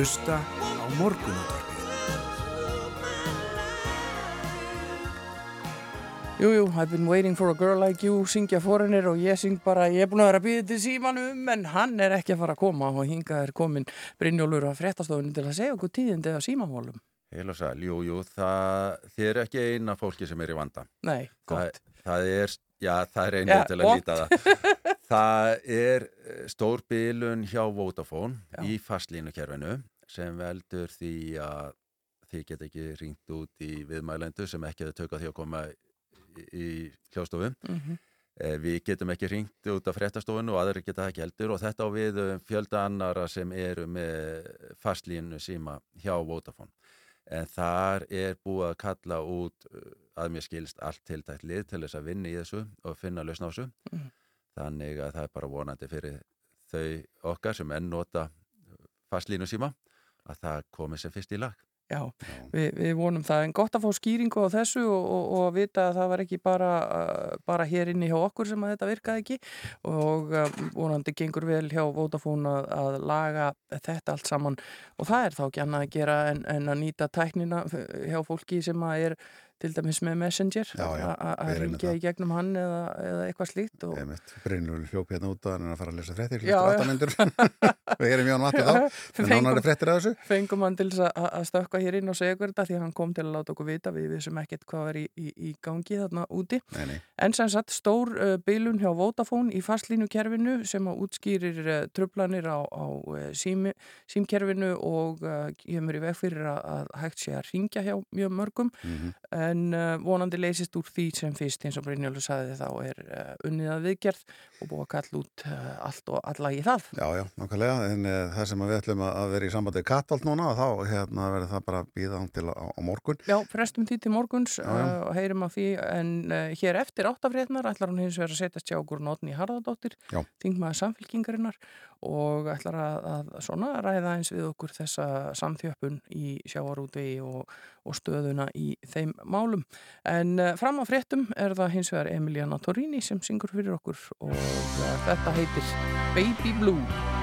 Hlusta á morgunútvarpið. Jújú, I've been waiting for a girl like you, syngja fórinir og ég syng bara, ég er búin að vera að býða til símanum, en hann er ekki að fara að koma og hinga er komin Brynjólfur að frettastofunum til að segja okkur tíðindi af símanvólum. Heil og sæl, jújú, þið er ekki eina fólki sem er í vanda. Nei, gott. Það, það er, já, það er einnig til að líta það. það er eh, stór bilun hjá Vodafone Já. í fastlínukerfinu sem veldur því að þið get ekki ringt út í viðmælendu sem ekki hefur tökað því að koma í, hljóstofu. Mhm. Eh, Við getum ekki ringt út af fréttastofunu og aðrir geta ekki heldur og þetta á við um fjölda annara sem eru með fastlínu síma hjá Vodafone. En þar er búið að kalla út uh, að mér skilst allt tiltækt lið til þess að vinna í þessu og finna lausn á þessu. Þannig að það er bara vonandi fyrir þau okkar sem enn nota fastlínu síma að það komi sem fyrst í lag. Já, við, við vonum það. En gott að fá skýringu á þessu og, og, og að vita að það var ekki bara, uh, bara hér inni hjá okkur sem að þetta virkaði ekki. Og uh, vonandi gengur vel hjá Vodafone að, að laga þetta allt saman. Og það er þá ekki annað að gera en, en að nýta tæknina hjá fólki sem að er til dæmis með Messenger að- ringja í gegnum hann eða, eða eitthvað slíkt og Einmitt, Brynjólfur hljóp hérna út að hann er að fara að lesa áttamindur við erum Jón Matti þá. En Fengum- nánari fréttir að þessu. fengum hann til að, stökka hér inn og segja þetta því að hann kom til að láta okkur vita. Við vissum ekkert hvað var í, í, í gangi þarna úti. Nei, nei. En sem sagt stór uh, bilun hjá Vodafone í fastlínukerfinu sem að útskýrir uh, trublanir á, á uh, sími, símkerfinu og uh, kemur í veg fyrir að, að hægt sé að ringja hjá mjög mörgum. Mhm. En uh, vonandi leysist úr því sem fyrst eins og Brynjólfur sagði þá er uh, unnið að viðgerð og búið að kalla út uh, allt og alla í það. Já, já, nákvæmlega, en það sem við ætlum að vera í sambandi Katholt núna, þá hérna, verður það bara að býða hann til á, á morgun. Já, frestum því til morguns og heyrim af því en hér eftir áttafrétnar ætlar hún hins vegar að setjast hjá okkur Notni Harðardóttir, Já. þingmaður samfélkingarinnar og ætlar að, að svona ræða eins við okkur þessa samþjöppun í sjávarútvegi og, og stöðuna í þeim málum. En uh, fram á fréttum er það hins vegar Emiliana Torini sem syngur fyrir okkur og uh, þetta heitir Baby Blue.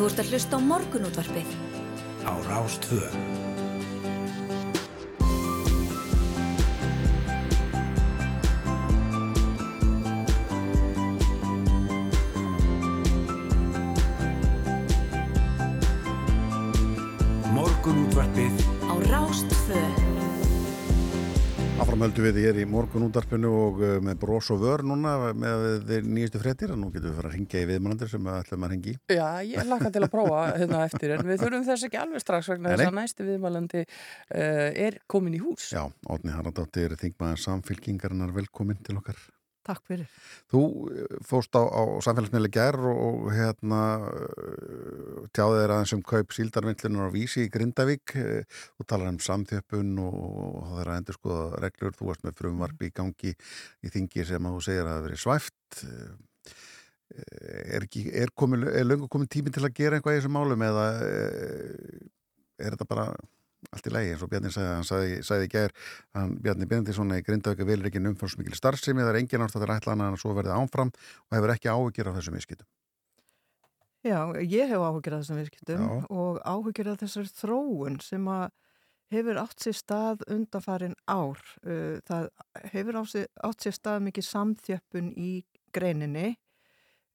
Þú ert að hlusta á morgunútvarpið. Á Rástvö. Áframöldu við er í morgun útarpinu og uh, með brós og vör núna með þeir nýjastu frettir nú getum við fara að ringja í viðmannandir sem við ætlum að ringi Já, ég laka til að prófa hérna eftir en við þurfum þess ekki alveg strax vegna þess að næsti viðmælandi uh, er komin í hús. Já, Átni Haraldóttir, þingmaður samfylkingarinnar velkomin til okkar Takk fyrir. Þú uh, fóst á, á samfélagsmiðli gær og, hérna uh, tjáði þér aðeins um kaup síldarvinlunar á vísi í Grindavík. Uh, þú talar um samþjöppun og, það er að endur skoða reglur. Þú varst með frumvarp í gangi í þingi sem að þú segir að það veri svæft. Er, ekki, er, komin, er löngu komin tími til að gera eitthvað í þessum málum eða er þetta bara allt í lægi eins og Bjarni sagði, hann sagði, sagði í gær hann Bjarni Benediktsson í Grindavík vilur ekki umfársmikil starfsemi, það er engin átt að það er ætlan að hann svo verði áfram og hefur ekki áhugir á þessum viðskiptum. Já, ég hef áhugir af þessum virkjum Já. og áhugir af þessar þróun sem að hefur átt sér stað undanfarin ár. Uh, Það hefur átt sér, átt sér stað mikið samþjöppun í greininni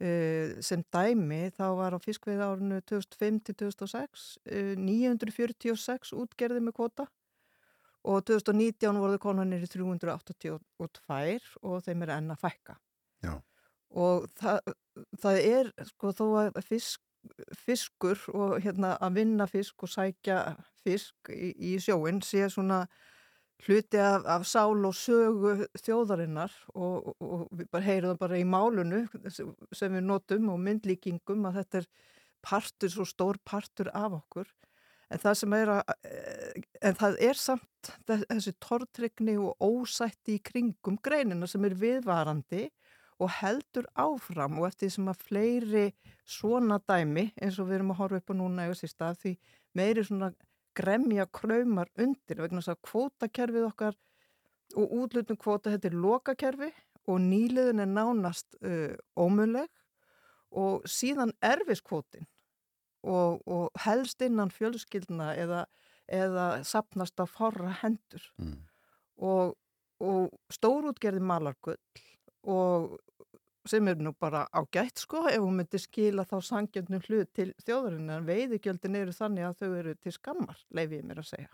uh, sem dæmi þá var á fiskveið árinu 2005-2006 uh, 946 útgerði með kvota og 2019 voru konanir í 382 og þeim er enn að fækka. Já. Og það, það er sko þó að fisk, fiskur og hérna að vinna fisk og sækja fisk í, í sjóin sé svona hluti af, af sál og sögu þjóðarinnar og, og, og við bara heyrum það bara í málunu sem við notum og myndlíkingum að þetta er partur, svo stór partur af okkur. En það sem er að en það er samt þessi tortrygni og ósætti í kringum greinina sem er viðvarandi og heldur áfram og eftir því sem að fleiri svona dæmi eins og við erum að horfa upp á núna eða sér stað því meiri svona gremja kraumar undir vegna þess að kvótakerfið okkar og útlutum kvóta þetta er lokakerfi og nýliðin er nánast uh, ómuleg og síðan erfiskvótin og, og helst innan fjölskyldna eða, eða sapnast á forra hendur Mm. og, og stórútgerði malargull og sem er nú bara á gætt sko ef hún myndi skila þá sangjöndum hlut til þjóðarinn en veiðigjöldin eru þannig að þau eru til skammar, leifi ég mér að segja.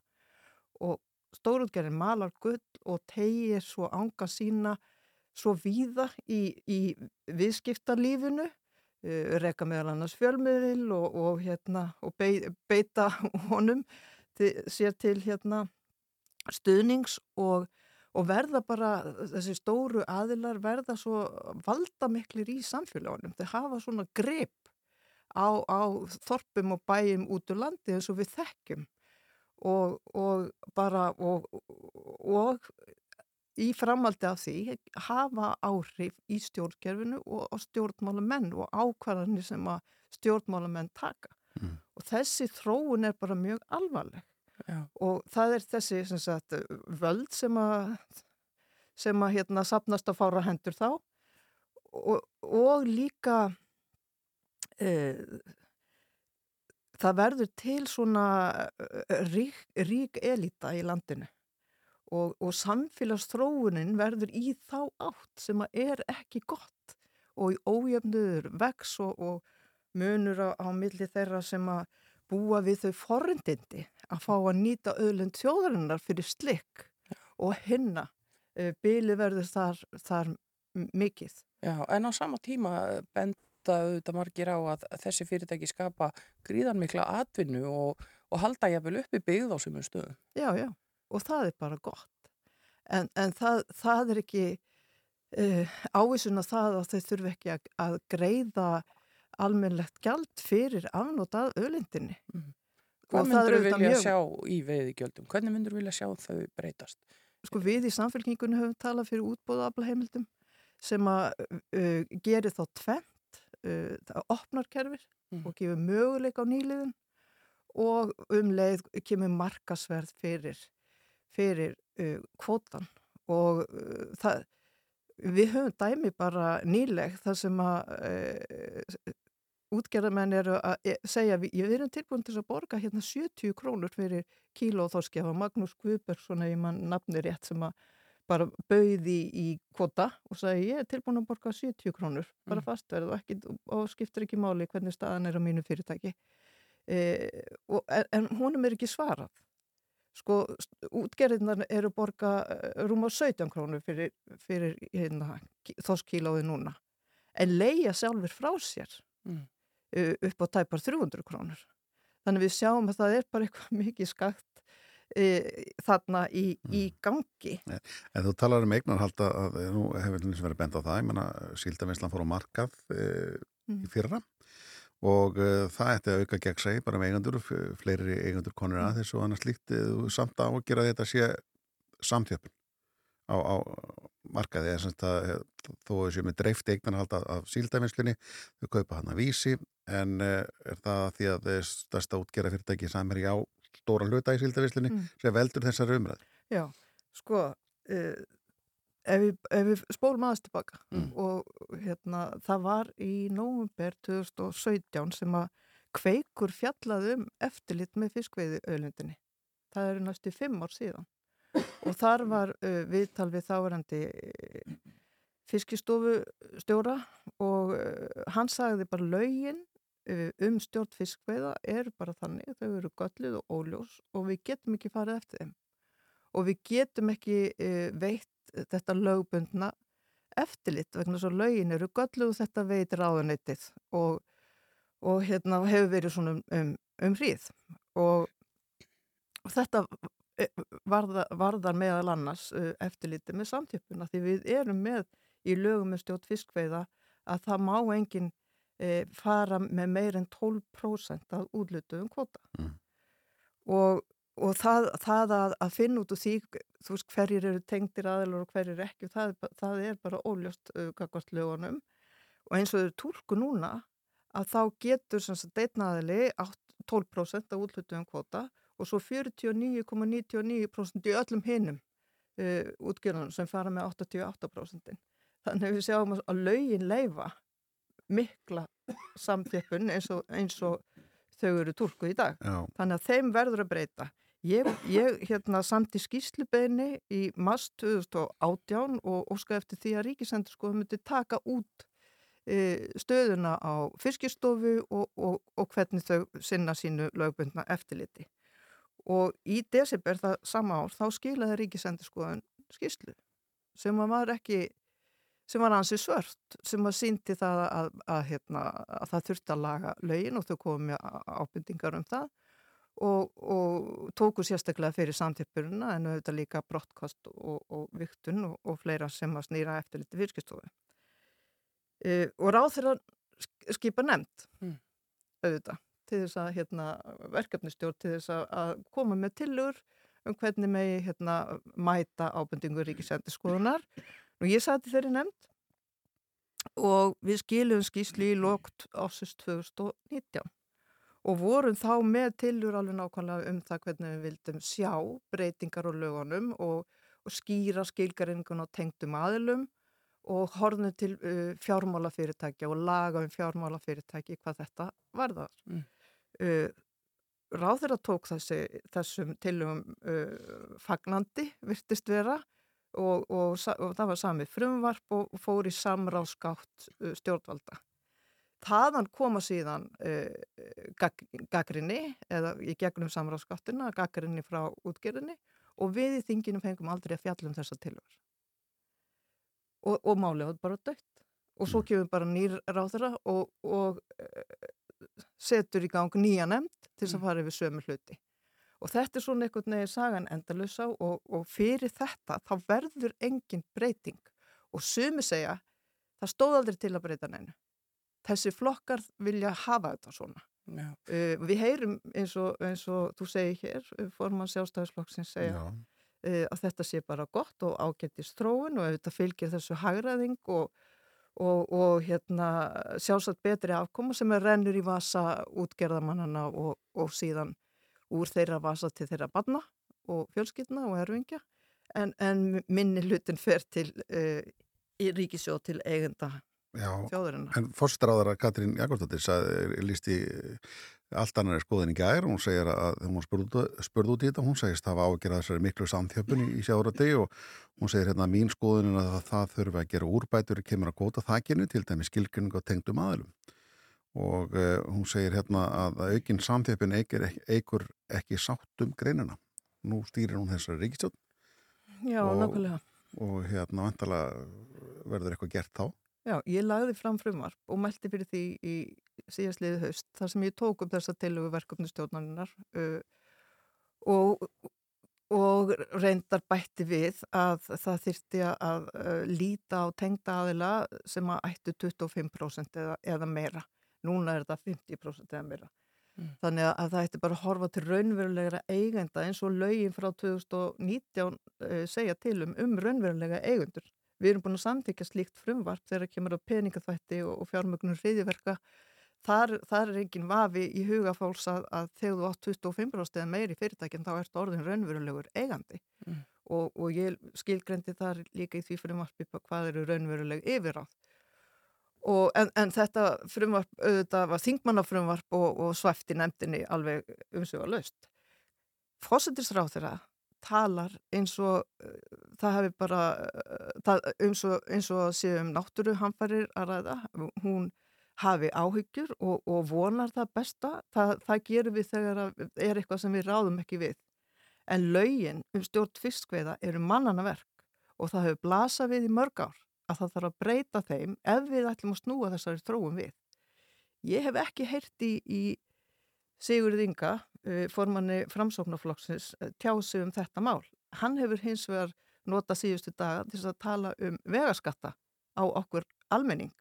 Og stórútgerðin malar gull og tegir svo ánga sína svo víða í, í viðskiptalífinu uh, reka meðal annars fjölmiðil og, og, hérna, og beit, beita honum til, sér til hérna, stuðnings og, og verða bara, þessi stóru aðilar verða svo valdamiklir í samfélagunum. Þeir hafa svona grip á, á þorpum og bæjum út úr landi eins og við þekkjum og, og bara og, og í framaldi af því hafa áhrif í stjórnkerfinu og, og stjórnmálamenn og ákvarðanir sem að stjórnmálamenn taka. Mm. Og þessi þróun er bara mjög alvarleg Já. og það er þessi sem sagt, völd sem að sem að hérna sapnast að fára hendur þá. Og, og líka e, það verður til svona eh, rík, rík elita í landinu. Og, og samfélagsþróunin verður í þá átt sem að er ekki gott. Og í ójöfnuður vex og, og munur á, á milli þeirra sem að búa við þau forrindindi að fá að nýta öðlund þjóðarinnar fyrir slikk og hinna uh, byli verður þar, þar mikið. Já, en á sama tíma benda auðvitað margir á að þessi fyrirtæki skapa gríðan mikla atvinnu og, og halda jafnvel uppi byggð á sumum stöðum. Já, já, og það er bara gott. En, en það, það er ekki uh, ávísun á það að þau þurfi ekki að, að greiða almennlegt gjald fyrir afnót af öðlindinni. Hvað myndur auðvitað vilja mjög- sjá í veiðigjöldum? Hvernig myndur vilja sjá þau breytast? Sko við í samfélkingunni höfum talað fyrir útbóða aflaheimildum sem að uh, gerir þá tvent, uh, það opnar kerfir Mhm. og gefur möguleik á nýliðum og um leið kemur markasverð fyrir, fyrir uh, kvótan og það, við höfum dæmi bara nýleg þar sem að uh, útgerðarmenn eru að e, segja við, erum tilbúin til að borga hérna 70 krónur fyrir kíló og þá skefa Magnús Guðbergsson ef mann nafni rétt sem að bara bauði í kvota og sagði ég er tilbúin að borga 70 krónur bara Mm. fastverð og, ekki, og skiptir ekki máli hvernig staðan er á mínu fyrirtæki. E, og, en, en honum er ekki svarað. Sko útgerðinar eru að borga eh, rúma 17 krónur fyrir, fyrir hérna, þoskílóði núna. En leia sjálfur frá sér. Mm. Upp á tæpar 300 krónur. Þannig við sjáum að það er bara eitthvað mikið skakt uh, þarna í, í gangi. En þú talar um eignarhalda að nú hefur eins og verið bent á það, ég menna síldavinslan fór á markað e, Mm. í fyrra og e, það ætti að auka gegn segi bara um eigendur, f- fleiri eigendur konur að þessu og annars líkt e, samt að ágera þetta sé samþjöpun á, á markaði eða sem þetta þó að þessu með dreift eignarhalda af síldavinslunni, þau kaupa hann að vísi en e, er það því að eh, stærsta útgera fyrirtæki samir á stóran hluta í síldavinslunni Mm. sem veldur þessari umræð Já, sko uh, ef, við, ef við spólum aðeins tilbaka Mm. og hérna það var í nóvumber 2017 sem að kveikur fjallaði um eftirlit með fiskveiði öðlundinni. Það eru næstu fimm ár síðan og þar var uh, viðtal við þáverandi uh, fiskistofu stjóra og uh, hann sagði bara lögin uh, um stjórn fiskveiða er bara þannig, þau eru gölluð og óljós og við getum ekki farið eftir þeim. Og við getum ekki veitt þetta lögbundna eftirlit vegna svo lögin eru gölluð og þetta veitir áðunitið og, og hérna hefur verið svona um, um, um hríð og, og þetta eh, varða, varðar meðal annars eftirliti með samtjöpuna því við erum með í lögum með stjórn fiskveiða að það má enginn uh, fara með meir en 12% af útlutuðum kvota Mm. og, og það, það að, að finna út úr því þú veist hverjir eru tengdir aðelar og hverjir ekki það, það er bara óljóst gagvart lögunum og eins og þau tólku núna að þá getur átt 12% af útlutuðum kvota og svo 49,99% í öllum hinum uh, útgjörðunum sem fara með 88%. Þannig við sjáum að- lögin leifa mikla samþjöppun eins eins og þau eru túlkuð í dag. Já. Þannig að þeim verður að breyta. Ég, ég hérna samt í skýslubeginni í mars 2018 og óska eftir því að Ríkisendur sko myndi taka út e, stöðuna á fiskistofu og, og, og hvernig þau sinna sínu lögbundna eftirliti. Og í desember það sama ár þá skilaði Ríkisendur sko skýslu sem var ekki sem var ansi svört, sem að síndi það að, að, hérna, að það þurfti að laga lögin og þau komið með ábyrndingar um það og, og tóku sérstaklega fyrir samtippurina en auðvitað líka brottkast og, og viktun og, og fleira sem að snýra eftir liti fyrskistofu. E, og ráð þeirra skipa nefnd Mm. auðvitað til þess að hérna, verkefnistjórn til þess að, koma með tillur um hvernig megi hérna, mæta ábendingu ríkisendurskoðunar og ég sati þeirri nefnd og við skilum skýslu í lokt ásins 2019 og vorum þá með tillur alveg nákvæmlega um það hvernig við vildum sjá breytingar á lögunum og, og skýra skilgaringun á tengdum aðilum og horfnum til uh, fjármálafyrirtækja og laga um fjármálafyrirtæki hvað þetta varðar. Mm. Uh, ráður að tók þessi, þessum tillögum uh, fagnandi, virtist vera og, og, og það var sami frumvarp og fór í samráðskátt uh, stjórnvalda. Þaðan koma síðan uh, gag, gaggrinni, eða í gegnum samráðskáttina, gaggrinni frá útgerðinni og við í þinginu fengum aldrei að fjalla um þessa tilvar. Og, og málið var bara dött. Og svo kemur bara nýr ráðara og, og setur í gang nýja nefnd til að fara yfir sömu hluti. Og þetta er svona einhvern veginn sagan endalösa og, og fyrir þetta þá verður engin breyting. Og sumi segja, það stóð aldrei til að breyta neinu. Þessi flokkar vilja hafa þetta svona. Uh, við heyrum eins og, eins og þú segir hér, uh, formann sjálfstæðisflokksins segja Já. uh, að þetta sé bara gott og ágættist þróun og ef þetta fylgir þessu hagraðing og, og, og hérna, sjálfsagt betri afkoma sem er rennur í vasa útgerðamannana og, og síðan úr þeirra vasa til þeirra barna og fjölskyldna og erfingja en, en minni hlutin fer til uh, í ríkisjóð til eigenda Já, þjóðurinnar. en fórstráðara Katrín Jakobsdóttir lísti allt annar skoðin í gær hún segir að hún var spurð, spurð út í þetta hún segist það var ágjörða þessari miklu samþjöpun í, í sjáradegi og hún segir hérna mín skoðin að það, það þurfi að gera úrbætur kemur að góta þakkinu til dæmi skilgjörning og tengdum aðlum og uh, hún segir hérna að aukinn samþjöpun eigur, eigur ekki sátt um greinina. Nú stýrir hún þessari ríkistjótt Já, og, nákvæmlega. og hérna verður eitthvað gert þá Já, ég lagði fram frumvarp og mælti fyrir því í síðastliði haust þar sem ég tók upp þessa tilögu verkefnustjórnarinnar uh, og, og reyndar bætti við að það þyrti að uh, líta á tengda aðila sem að ættu 25% eða, eða meira. Núna er þetta 50% eða meira. Mm. Þannig að það ætti bara að horfa til raunverulegra eigenda eins og lögin frá 2019 uh, segja til um um raunverulega eigendur. Við erum búin að samtíkja slíkt frumvarp þegar það kemur á peningaþvætti og, og fjármögnum hriðiverka. Þar, þar er enginn vafi í hugafáls að, að þegar þú átt 25% eða meiri fyrirtækinn þá ertu orðin raunverulegur eigandi. Mm. Og, og ég skilgrendi þar líka í því frumvarpi hvað eru raunveruleg yfiráð. Og, en, en þetta frumvarp, auðvitað var þingmannafrumvarp og, og svæfti nefndinni alveg umsöga löst. Fósittisráð þeirra talar eins og uh, það hefur bara uh, það, eins, og, og séum náttúruhamfarir að ræða. Hún hafi áhyggjur og, og vonar það besta. Það, það gerum við þegar er eitthvað sem við ráðum ekki við. En laugin um stjórn fiskveiða eru mannana verk og það hefur blasað við í mörg ár að það þarf að breyta þeim ef við ætlum að snúa þessari þróum við. Ég hef ekki heyrti í Sigurð Inga, formanni framsóknarflokksins, tjási um þetta mál. Hann hefur hins vegar nota síðustu daga til að tala um vegaskatta á okkur almenning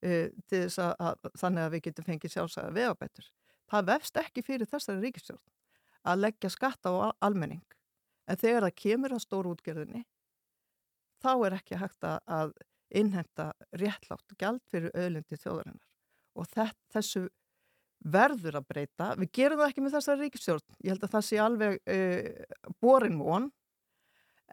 til þess að, að þannig að við getum fengið sjálfsæða vegabætur. Það vefst ekki fyrir þessari ríkistjórn að leggja skatta á almenning. En þegar það kemur að stóru útgerðinni þá er ekki hægt að innhemta réttlátt gæld fyrir auðlindi þjóðarinnar. Og þessu verður að breyta. Við gerum það ekki með þessari ríkistjórn. Ég held að það sé alveg uh, borin von,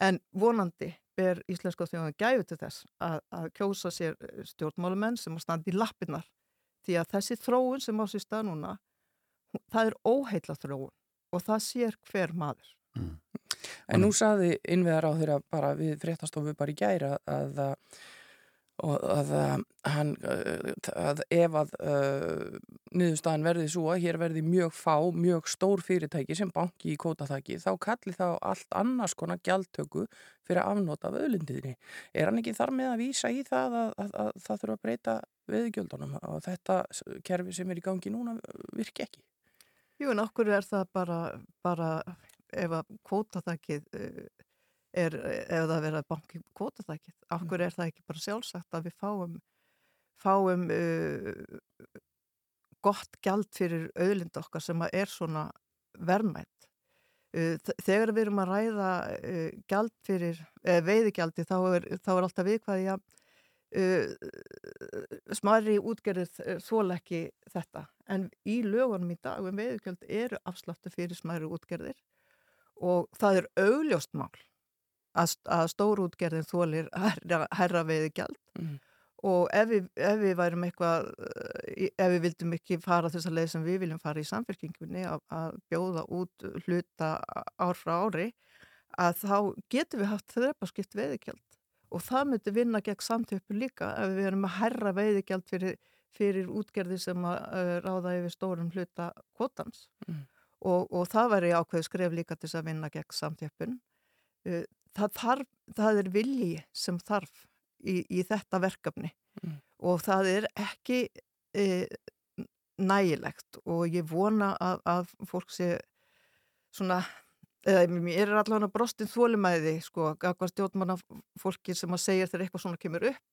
en vonandi ber íslenska þjóðan gæfu til þess að, að kjósa sér stjórnmálumenn sem að standa í lappinnar. Því að þessi þróun sem á sér stað núna, það er óheitla þróun og það sér hver maður. Mm. En nú saði innveðar á þeirra bara við fréttastofu bara í gæra að, að, að, hann, að ef að uh, niðurstaðan verði svo að hér verði mjög fá, mjög stór fyrirtæki sem banki í kótaþaki þá kalli þá allt annars konar gjaldtöku fyrir afnóta af öðlindiðni. Er hann ekki þar með að vísa í það að það þurfa að breyta veðugjöldunum og þetta kerfi sem er í gangi núna virki ekki? Jú, en okkur er það bara, bara ef að kvótaþækið er, ef það verður að banki kvótaþækið, okkur er það ekki bara sjálfsagt að við fáum fáum uh, gott gjald fyrir auðlind okkar sem er svona verðmætt uh, þegar við erum að ræða uh, gjald fyrir, eða veiðigjaldi þá er, þá er alltaf viðkvæði að smari útgerðir þól ekki þetta. En í lögunum í dag um veiðugjald eru afsláttu fyrir smæri útgerðir og það er augljóst mál að, að stórútgerðin þólir herra, herra veiði gjald mm. og ef við, ef við værum eitthvað ef við vildum ekki fara þess að leið sem við viljum fara í samfélkingunni að, að bjóða út hluta ár frá ári að þá getum við haft þrepaskipt veiði gjald og það myndi vinna gegn samtöpu líka ef við erum að herra veiði gjald fyrir, fyrir útgerði sem að ráða yfir stórum hluta kvotans mm. og, og það væri ákveð skref líka til að vinna gegn samtjöpun. Það, þarf, það er vilji sem þarf í, í þetta verkefni mm. og það er ekki uh, nægilegt og ég vona að, að fólk sé svona eða mér er allavega brostin þólumæði sko, gagvar stjórnmanna fólki sem að segja þegar eitthvað svona kemur upp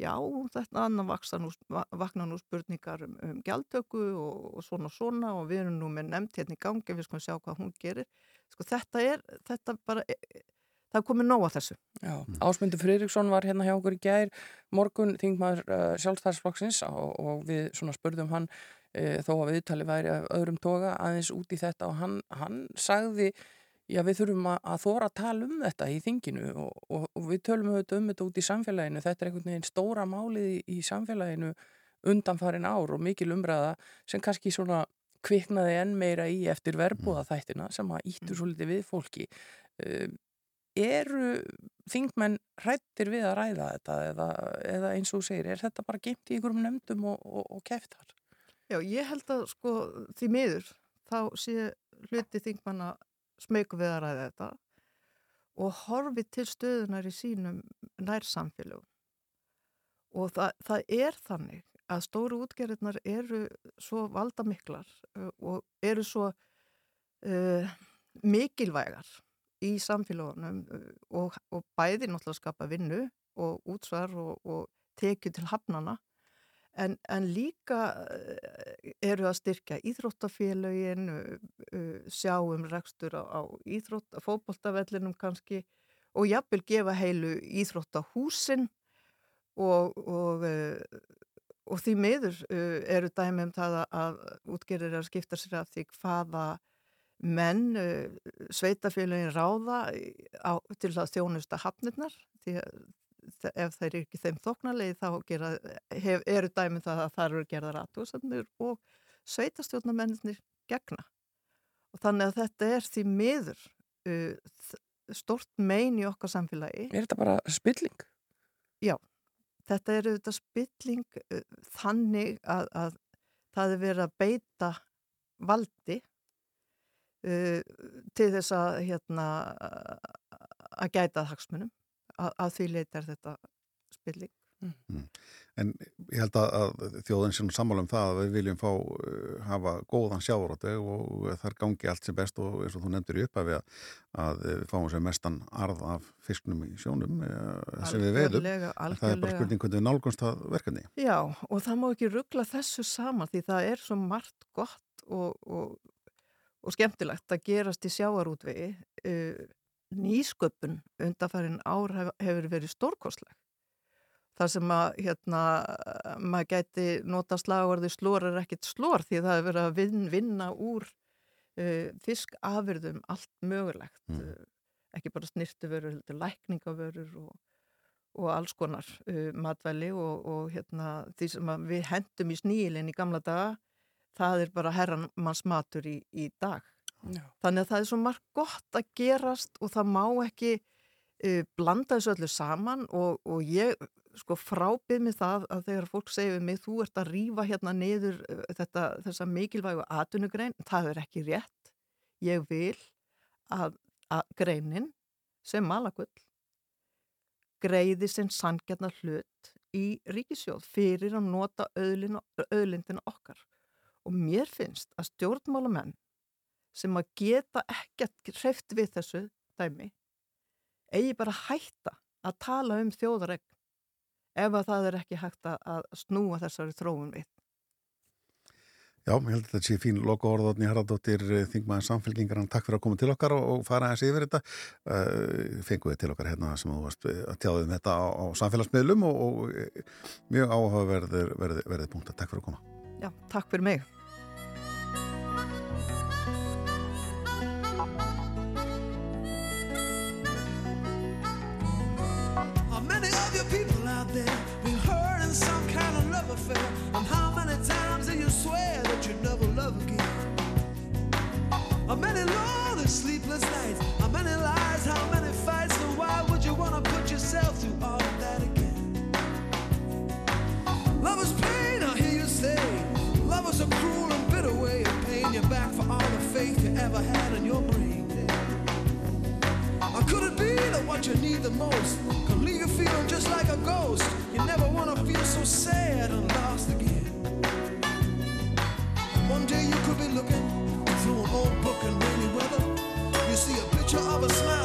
já, þetta annan nú, vakna nú spurningar um, um gjaldtöku og, og svona og svona og við erum nú með nefnt hérna í gangi við skoðum sjá hvað hún gerir sko þetta er, þetta bara það er komið nóg að þessu Já, Ásmundur Friðriksson var hérna hjá okkur í gær morgun þingmaður uh, sjálfstæðsflokksins og, og við svona spurðum hann uh, þó að viðtali væri af öðrum toga aðeins út í þetta og hann, hann sagði já, við þurfum að, að þóra að tala um þetta í þinginu og, og, og við tölum auðvitað um þetta út í samfélaginu. Þetta er einhvern veginn stóra málið í, í samfélaginu undanfarin ár og mikil umræða sem kannski svona kviknaði enn meira í eftir verbúða þættina sem að íttu svo litið við fólki. Eru þingmenn hrættir við að ræða þetta eða, eða eins og segir, er þetta bara geimt í einhverjum nefndum og, og, og keftar? Já, ég held að sko því miður þá sé hluti þingmanna smegu við að ræða þetta og horfi til stöðunar í sínum nærsamfélögum og það, það er þannig að stóru útgerðirnar eru svo valdamiklar uh, og eru svo uh, mikilvægar í samfélagunum uh, og, og bæði náttúrulega skapa vinnu og útsvar og, og tekju til hafnana en, en líka uh, eru að styrkja íþróttafélögin, sjáum rekstur á, á íþrótt, fókbóltavellinum kannski og jafnvel gefa heilu íþróttahúsin og, og, og því miður eru dæmi um það að útgerir er að skipta sér af því hvaða menn sveitafélagin ráða á, til að þjónusta hafnirnar því að ef þeir eru ekki þeim þoknarlegi þá gera, hef, eru dæmið það að það eru gerðar aðtúrsanir og sveitastjórnamennir gegna og þannig að þetta er því miður uh, stort mein í okkar samfélagi Er þetta bara spilling? Já, þetta er þetta spilling uh, þannig að, að það er verið að beita valdi til þess að hérna að gæta hagsmunum að, að því leita er þetta spilling. Mm. En ég held að, að þjóðin sem sammála um það að við viljum fá uh, hafa góðan sjávaróti og þar gangi allt sem best og eins og þú nefndir í upphafi að, að við fáum sem mestan arð af fisknum í sjónum uh, sem við veitum. Það er bara spurning hvernig við nálgunst það verkefni. Já og það má ekki ruggla þessu saman því það er svo margt gott og, og, og skemmtilegt að gerast í sjávarútvegi uh, nýsköpun undanfærin ár hef, hefur verið stórkostleg. Það sem að hérna, maður gæti nota slagvarði slór er ekkit slór því það hefur verið að vin, vinna úr uh, fiskafyrðum allt mögulegt. Mm. Uh, ekki bara snirtuvörur, lækningavörur og, og alls konar uh, matvæli og, og hérna, því sem við hendum í snílinn í gamla daga, það er bara herran manns matur í, í dag. Já. Þannig að það er svo margt gott að gerast og það má ekki uh, blanda þessu öllu saman og, og ég sko frábið mig það að þegar fólk segir við mig þú ert að rýfa hérna niður uh, þetta, þessa mikilvægu atunugrein, það er ekki rétt. Ég vil að, að greinin sem malagull greiði sem sangjarnar hlut í ríkisjóð fyrir að nota öðlindina okkar og mér finnst að stjórnmálamenn sem að geta ekkert hreift við þessu dæmi eigi bara hætta að tala um þjóðaregn ef að það er ekki hægt að snúa þessari þróun við. Já, ég held að þetta sé fín loka orðotni Haraldóttir Þingmaður samfélgingar takk fyrir að koma til okkar og fara aðeins yfir þetta uh, fengu við til okkar hérna sem þú varst að tjáðu um þetta á, á samfélagsmiðlum og, og mjög áhugaverður verði, verði punkt að takk fyrir að koma. Já, takk fyrir mig. What you need the most could leave you feeling just like a ghost? You never want to feel so sad and lost again. One day you could be looking through an old book in rainy weather. You see a picture of her smiling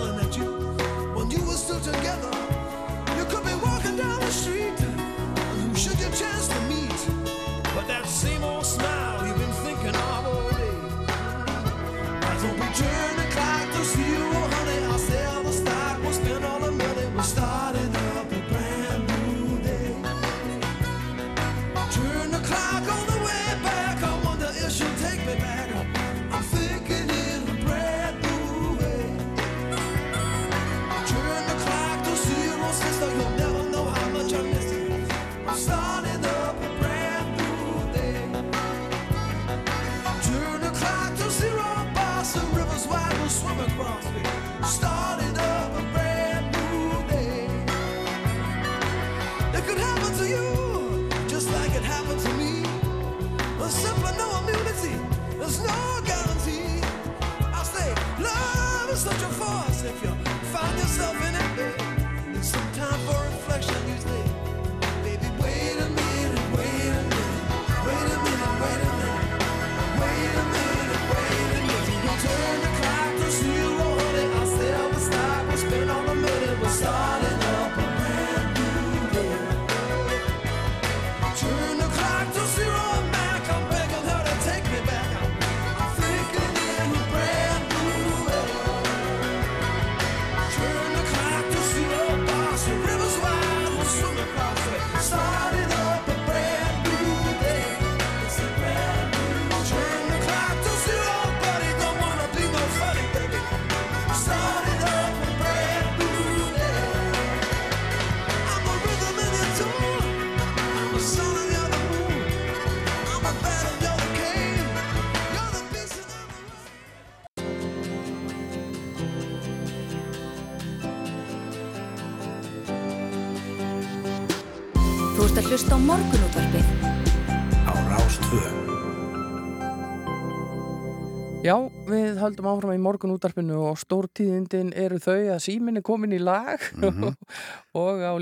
í morgun útarpinu og stórtíðindin eru þau að símin er komin í lag. Og á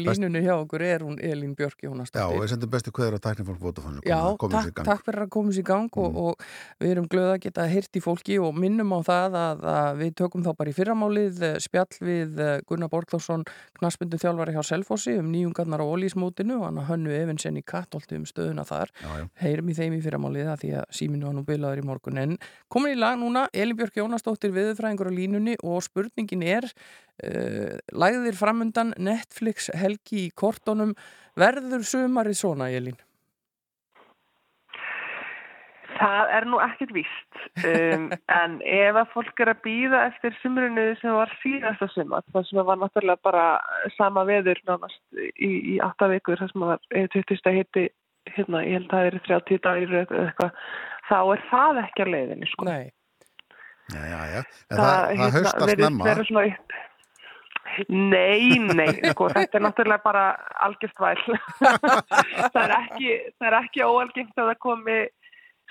línunni hjá okkur er hún Elín Björk Já, Jónasdóttir. við sendum bestu kveður á tæknifólk Vodafone Já, komið sér í takk, takk fyrir að koma sér í gang og, Mhm. og við erum glöð að geta heyrt í fólki og minnum á það að, að við tökum þá bara í fyrramálið eh, spjall við eh, Gunnar Borgþórsson knarsbyndu þjálfari hjá Selfossi um nýjungarnar á Ólísmótinu og hann að hönnu Evensen í Kattolti um stöðuna þar Já, já. heyrum í þeim í fyrramálið að því að síminu var nú bilaður í morgun en komin í lag núna, Elin Björk Jónasdóttir viðurfræðingur á línunni og spurningin er uh, lagðir framundan Netflix helgi í kortónum verður sumarið svona Elin? Það er nú ekkert víst, um, en ef að fólk er að býða eftir sumrunu sem var síðasta sumar, það sem var náttúrulega bara sama veður nánast í, í 8 vikur, það sem var eh, 20. hitti, hérna, ég held að það eru 30 dagir eða eitthvað, þá er það ekki að leiðinni, sko. Nei. Já, já, já. Það, það, hérna, haustar virðist snemma. vera svona upp. Nei, nei, sko, þetta er náttúrulega bara algjört væl. það, er ekki, ekki óalgengt að það komi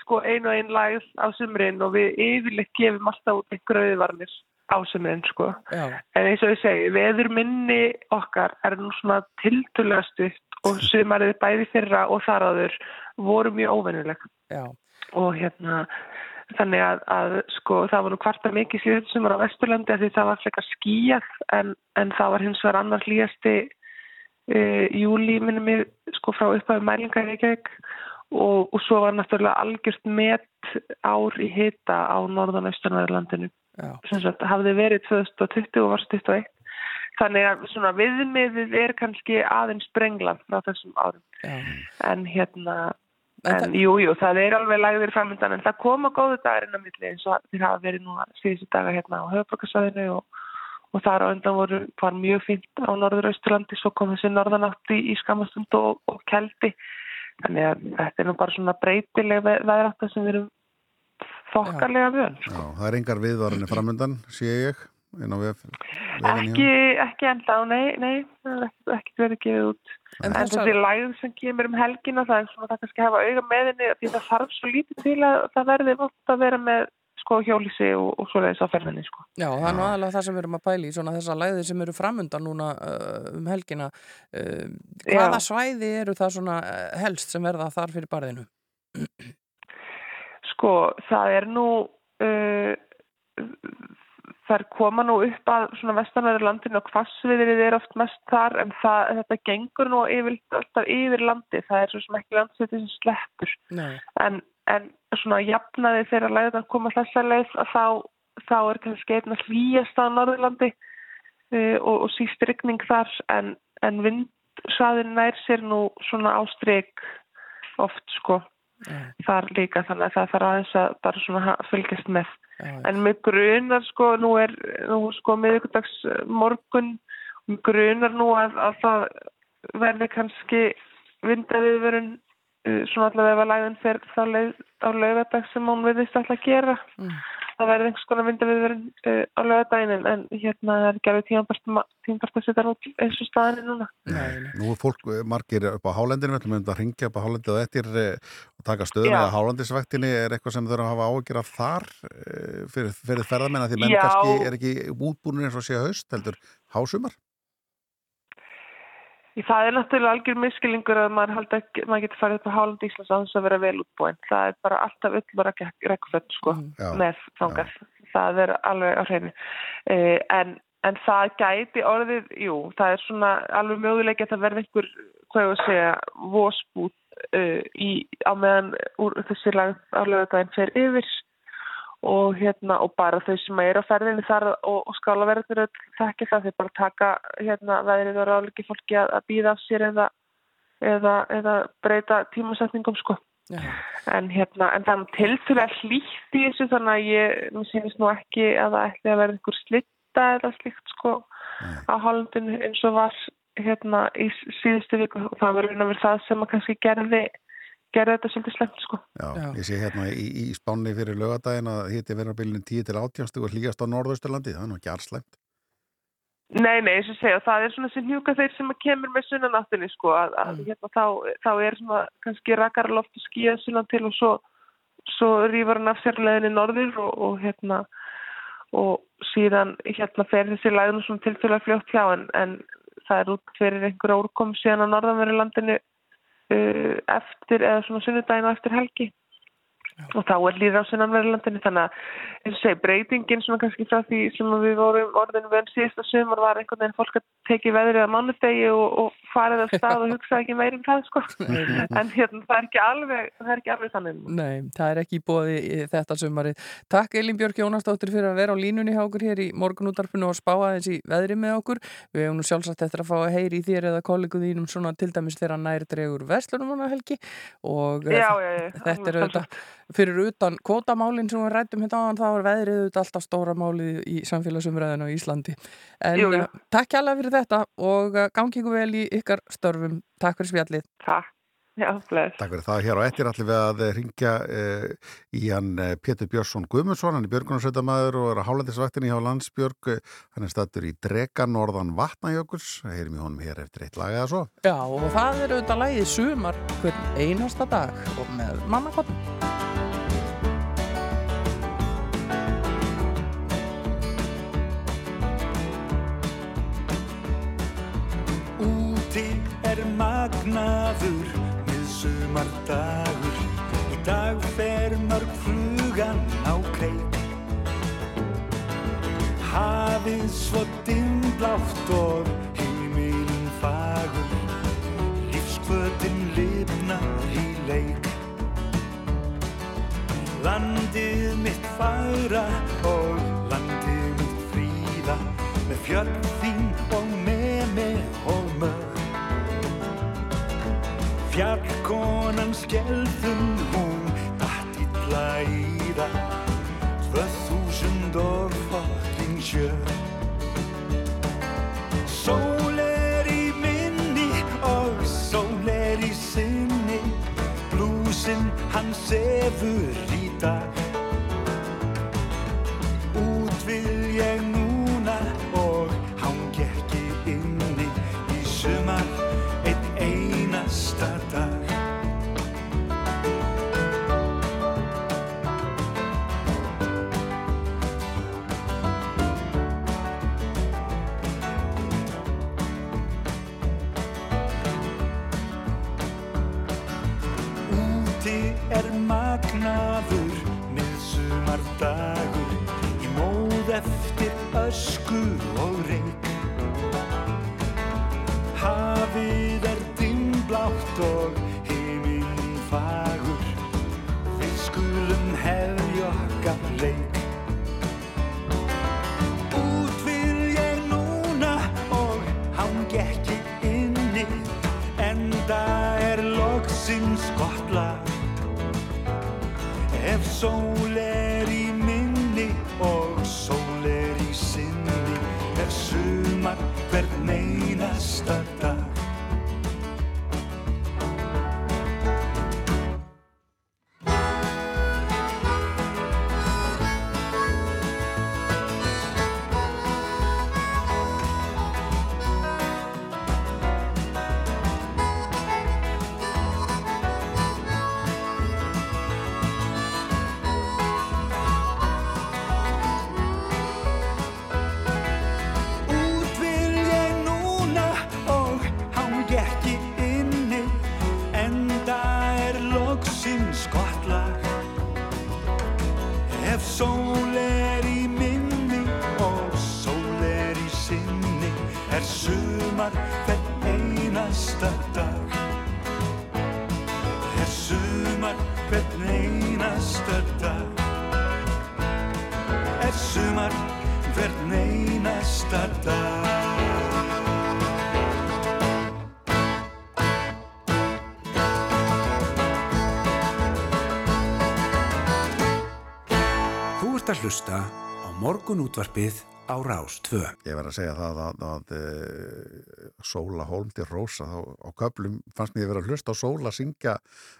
sko einu og einn lagð á sumrin og við yfirleitt gefum alltaf út einhverju auðvarnir á sumrin, sko. Já. En eins og ég segi, veður minni okkar er nú svona tiltölulega stutt og sumarið bæði fyrra og þar áður voru mjög óvennuleg Já. og hérna þannig að, að sko það var nú kvarta mikið síðan sem var á Vesturlandi af því það var fleika skíjað en, en það var hins vegar annar hlýjasti e, júli minnum við sko frá upphæðu mælinga í Reykjavík. Og, og svo var náttúrulega algjört met ár í hita á norðan austanverðarlandinu sem sagt hafði verið 2020 og var 21 þannig að svona viðmiðið er kannski aðeins sprengland frá þessum árum. Já. en hérna En það- jú, það er alveg lagðir framöndan en það koma góðu dagar inn á milli eins og þeir hafa verið núna síðustu daga hérna á höfbrukarsæðinu og, og þar á undan voru, var mjög fínt á norður-austurlandi, svo kom þessi norðanátt í, skamastund og, og keldi. Þannig að þetta er nú bara svona breytileg veðrætta sem við erum þokkarlega vön Já, það er engar viðvarinni framöndan, sé ég, inn á vef. ekki, ekki enda á, nei, nei það er ekki, verið gefið út En en, þessi lægð sem kemur um helgina það er svona það kannski að hafa auga með henni því það þarf svo lítið til að það verði vant að vera með sko hjólísi og, og svoleiðis á ferðinni sko. Já, það er nú aðalega það sem við erum að pæla í svona þessar læðir sem eru framundan núna uh, um helgina uh, hvaða Já. svæði eru það svona uh, helst sem verða þar fyrir barðinu? Sko, það er nú uh, þær koma nú upp að svona vestanverður landinu og hvassviðrið er oft mest þar en það, þetta gengur nú yfir, alltaf yfir landi, það er svo sem ekki landsviti sem sleppur. En, en svona jafnaði þegar leiðan koma þessa leið að þá, þá er kannski einna hlýjast á Norðurlandi uh, og, og síst rigning þar en, en vindsvæðin nær sér nú svona ástrík oft sko þar líka þannig að það þarf aðeins að bara svona fylgjast með. En mig grunar sko nú er nú sko miðvíkudags morgun grunar nú að, að það verði kannski vindaviðvörun uh, svona allavega lægðin fer þá leið á laugardag sem hún viðist alltaf að gera. Mm. Það verði einhvers konar myndaviðverðin uh, á lögadaginn en, en hérna það er ekki alveg tímabært að setja út eins og staðinni núna. Nei, Nú er fólk eh, margir upp á hálendinu, við ætlum að ringja upp á hálendinu og eftir eh, og taka stöðuna Já. að hálendisvæktinni er eitthvað sem þau eru að hafa áhyggjur af þar eh, fyrir, fyrir ferðamenn að því menn Já. kannski er ekki útbúinir eins og sé haust, heldur hásumar. Í það er náttúrulega algjör miskilingur að maður, ekki, maður getur farið upp á Hálandi Íslands á þess að vera vel útbúin. Það er bara alltaf öllur að rekkföld sko, Já. með þangað. Það er alveg á hreinu. Uh, en, en það gæti orðið, jú, það er svona alveg möguleik að það verði einhver, hvað ég að segja, vósbút uh, í, á meðan úr þessi lag á lögadaginn fer yfir og hérna og bara þau sem eru á ferðinni þar og, og skálaverðinir öll þekki það þeir bara taka hérna veðrið og ráðleiki fólki að, að býða af sér eða, eða, eða breyta tímasetningum sko. En hérna en það er tilþurlega hlýtt í þessu þannig að ég, sýnist nú ekki að það ætti að vera einhver slitta eða slíkt sko á Hollandinu eins og var hérna í síðustu viku. Og það var það sem að kannski gerði gerði þetta svolítið slemt sko Já, Já. ég sé hérna í, í spánni fyrir lögadaginn að hitti verið á bylunum 10 til 18 stug og hlýjast á norðausturlandi, það er nú ekki allslæmt. Nei, nei, eins og segja, það er svona sem hjúka þeir sem kemur með sunnanáttinni sko, að, að hérna, þá, þá er svona kannski rakara loft og skíða sunnan til og svo, svo rýfur hann af sér leðinni norður og, og hérna og síðan hérna fer þessi læðinu svona tilfélag fljótt hjá en, en það er út fyrir einhverja úrkom síðan á norðanverðu landinu uh, eftir, eða svona sunnudaginn og eftir helgi og þá er líður á sunnanverðurlandinu þannig að eins og segi breytingin svona kannski frá því sem við vorum orðinu við enn síðasta sumar var einhvern veginn fólk að teki veðrið á mánudegi og, og farið af stað og hugsa ekki meir um það sko en hérna það er ekki alveg það er ekki alveg þannig Nei, það er ekki bóði þetta sumarið. Takk Elin Björk Jónasdóttir fyrir að vera á línunni hjá okkur hér í morgunútarpinu og spá aðeins í veðri með okkur. Við hefum nú sjálfsagt eftir að fá að heyri í þér eða kollegu þínum svona til dæmis þegar nær dregur vestlunum eh, fyrir utan kvótamálinn sem við rættum hérna áðan þá er veðrið auðvitað alltaf stóra málið í samfélagsumræðinu á Íslandi. En Jú, jú. eh, takk kjærlega fyrir þetta og eh, gangi ykkur vel í ykkar störfum. Takk fyrir spjallið. Takk, já, Takk fyrir það. Hér á eftir allir við að ringja uh, í hann Pétur Björnsson Guðmundsson, hann er björgunarsveitamæður og er að hálændisvættinni hjá Landsbjörg. Hann er stattur í Drega norðan Vatnajökuls. Heyrim í honum hér eftir eitt lag eða svo. Já, og það er auðvitað lagið sumar hvern einasta dag og með mannakotn. Úti er magnaður miðsumardagur Í dag fer mörg flugan á kreik. Hafið svo dimblátt og heimilin fagur. Lífskvötin lifnar í leik. Landið mitt fagra og landið mitt fríða. Með fjöll þín Fjallkonan skelfum hún illa í það. Tvö þúsund og fokkin sjö. Sól er í minni og sól er í sinni. Blúsinn hann sefur í dag magnaður miðsumardagur í móð eftir ösku og reik Hafið er dimblátt og heiminn fagur Við skulum hefja okkar leik. Út Ef sól er í minni og sól er í sinni Er sumar hvern einasta dag á morgunútvarpið á Rás 2. Ég verð að segja það að, að, að Sóla Holm til Rósa á köplum fannst mér að vera að hlusta á Sóla syngja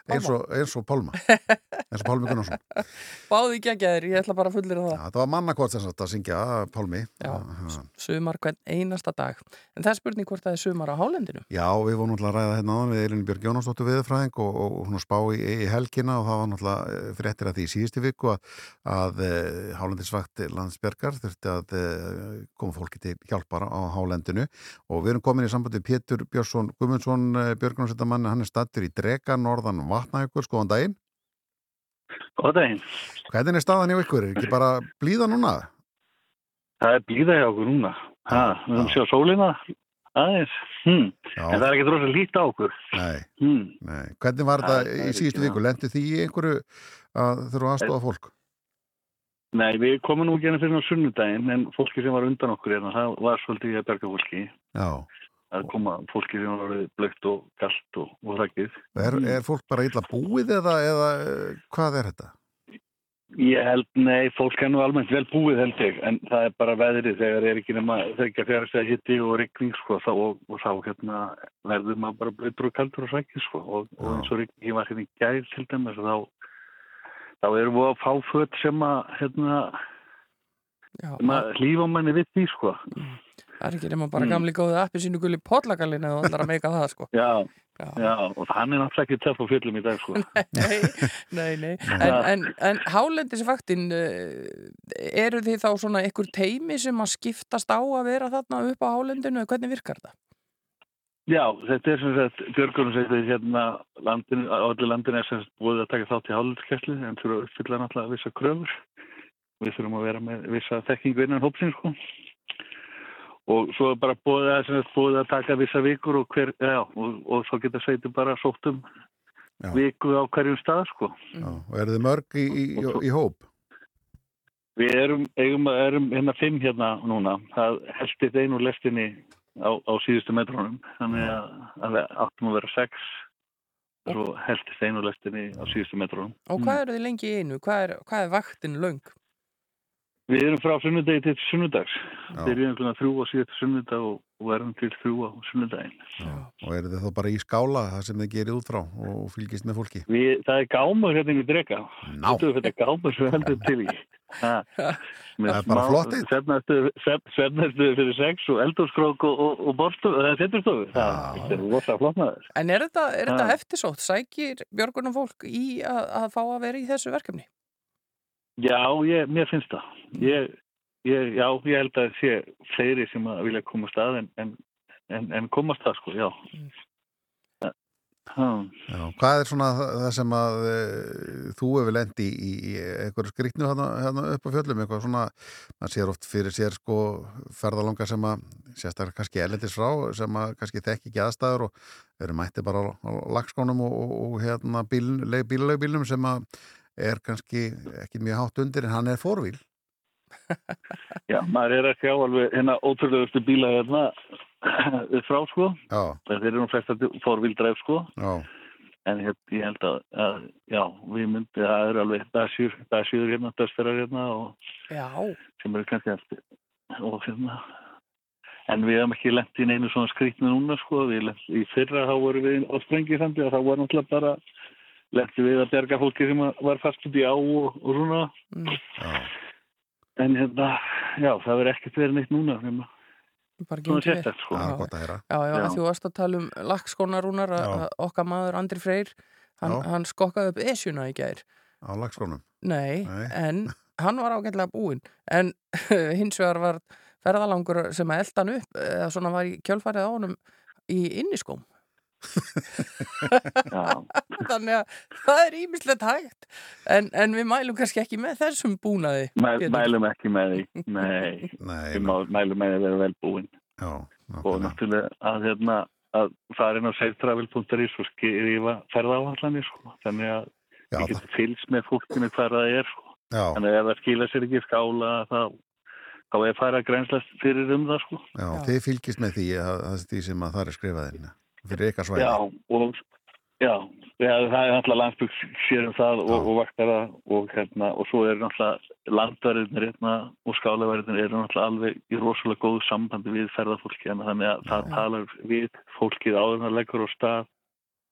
eins og, eins og Pálma eins og Pálmi Gunnarsson Báði geggjaðir, ég ætla bara að fullir það. ja, Það var mannakot sem sagt að syngja Pálmi Já, sumar hvern einasta dag. En það er spurning hvort það er sumar á hálendinu. Já, við vorum náttúrulega að ræða hérna áðan við Elin Björg Jónasdóttur viðfræðing og, og, hún spá í, í helgina og það var náttúrulega eh, fréttir að því í síðustu viku að, að eh, hálendisvakt landsbergar þurfti að eh, koma fólki til hjálpara á hálendinu og við erum komin í sambandi Pétur Björnsson Guðmundsson Björgunarsveitamann, hann er stattur í Drega, norðan Vatnajökur, skoðan daginn Góð daginn. Hvernig er staðan hjá ykkur? Er ekki bara blíða núna? Það er blíða hjá okkur núna. Ha, við höfum séð sólina aðeins. Hmm. En það er ekki drosa lítið á okkur. Nei, Hmm. nei. Hvernig var Það- það í síðustu viku? Lendi því einhverju að þurfa aðstofa fólk? Nei, við komum nú ekki enn fyrir sunnudaginn en fólki sem var undan okkur hérna, það var svolítið í að berga fólki. Já. Það koma fólki sem var blökt og galt og, og rækið. Er, er fólk bara illa búið eða, eða eh, hvað er þetta? Ég held, nei, fólk er nú almennt vel búið held ég, en það er bara veðrið þegar er ekki nema þegar fjara sig að hitti og rigning sko, þá, og, og þá hérna verður maður bara blöður og kaldur og sækir sko, og, og eins og rigningi var hérna í gær til dæmis, þá, þá erum við að fá föt sem að, hérna, sem að hlýfa manni við því sko. Það er ekki nema bara Mm. gamli góði appi sínu gulli potlagalinn eða ætlar að meika það, sko. Já, já, og hann er náttúrulega ekki töff á fjöllum í dag sko. Nei, nei, nei. En, en, en hálendisvaktin, uh, eru þið þá svona einhver teimi sem að skiptast á að vera þarna upp á hálendinu eða hvernig virkar það? Já, þetta er sem sagt, Björgurum segir hérna, landinu, allir landinu er sem sagt búið að taka þátt í hálfleitkessli en þurfa að uppfylla náttúrulega vissa kröfur. Við þurfum að vera með vissa þekkingu innan hópsins, sko. Og svo er bara búið að, búið að taka vissa vikur og hver, já, og, og svo geta sveitir bara sótt um Já. viku á hverjum stað, sko. Já, og eru þið mörg í, í, í, í hóp? Við erum, eigum, erum hérna fimm hérna núna. Það helstið einu lestinni á, á síðustu metrónum. Þannig að, að við áttum að vera sex. Svo helstið einu lestinni á síðustu metrónum. Og hvað eru þið lengi í einu? Hvað er, hvað er vaktin löng? Við erum frá sunnudegi til sunnudags. Já. Þeir eru einhvern veginn þrjú á síðustu sunnudag og, og erum til þrjú á sunnudaginn. Og eru þið þá bara í skála það sem þið gerið út frá og fylgist með fólki? Við, það er gámur hérna í drega. Ná. Þetta er gámur sem við heldum til í. Ha, Það er bara flottið. svefnarstöðu- svefn- Svefnarstöðu fyrir sex og eldurskrók og, og, og borstofu, eða seturstofu. Það er rosa flottnaður. En er þetta, er þetta Já. eftirsótt? Sækir björgunum fólk í að, að fá að vera í þessu verkefni? Já, ég, mér finnst það. Ég, ég, já, ég held að sé fleiri sem að vilja komast að en, en, en, en komast að, sko, já. Já, hvað er svona það sem að e, þú hefur lendi í, í, í eitthvað skrýtnu hérna, hérna upp á fjöllum, eitthvað svona, maður sér oft fyrir sér sko ferðalanga sem að, sérstaklega kannski elendis frá, sem að kannski þekki ekki aðstæður og eru mætti bara á, á lagskónum og, og, og hérna bílulegbílum sem að er kannski ekki mjög hátt undir en hann er fórvíl. Já, maður er að sjá alveg hérna ótrúlegustu bíla hérna við frá, sko. Já, Þeir eru nú flest að fórvildræf, sko. já, En hérna, ég held að, að, já, við myndum, það eru alveg dasjur, dasjur hérna, dösterar hérna og Já. sem eru kannski eftir. Og hérna, en við hefum ekki lent í neinu svona skrýtnu núna, sko. Við lent, í fyrra þá vorum við á sprengisandi og þá var náttúrulega bara lenti við að berga fólki sem var fast út í á og, og svona. Mm. En hérna, já, það verður ekkert verið neitt núna. Nema. Bara sérstætt, sko. Já, gott að heyra. Já, já, Já. að þú varst að tala um lakkskónarúnar Já. að okkar maður Andri Freyr hann, hann skokkaði upp esjuna í gær Á lagskónum. Nei, Nei. en hann var ágætlega búinn en hins vegar var ferðalangur sem að elda hann upp eða svona var í kjölfarið á honum í inniskóm þannig að það er ímislegt hægt en, en við mælum kannski ekki með þessum búnaði Mæ, Pétur. mælum ekki með því nei, Nei, við má- mælum með því að vera vel búin Já, og náttúrulega að hérna að fara inn á safetravel.is og skrifa ferðáhallanir sko. þannig að Já, við getum fylgst með fólkinu hver það er sko. Já. þannig að ef það skila sér ekki skála þá, þá er fara að grænslast fyrir um það sko. Já, þið fylgist með því að það er því sem að það er skrifað inn fyrir ykkar svæði. Já, og já, það er náttúrulega landsbygg sér um það og, og vaktara og hérna, og svo er náttúrulega landverðinir hérna og skálaverðinir eru náttúrulega alveg í rosalega góðu sambandi við ferðarfólki en þannig að það talar við fólkið áður en það leggur á stað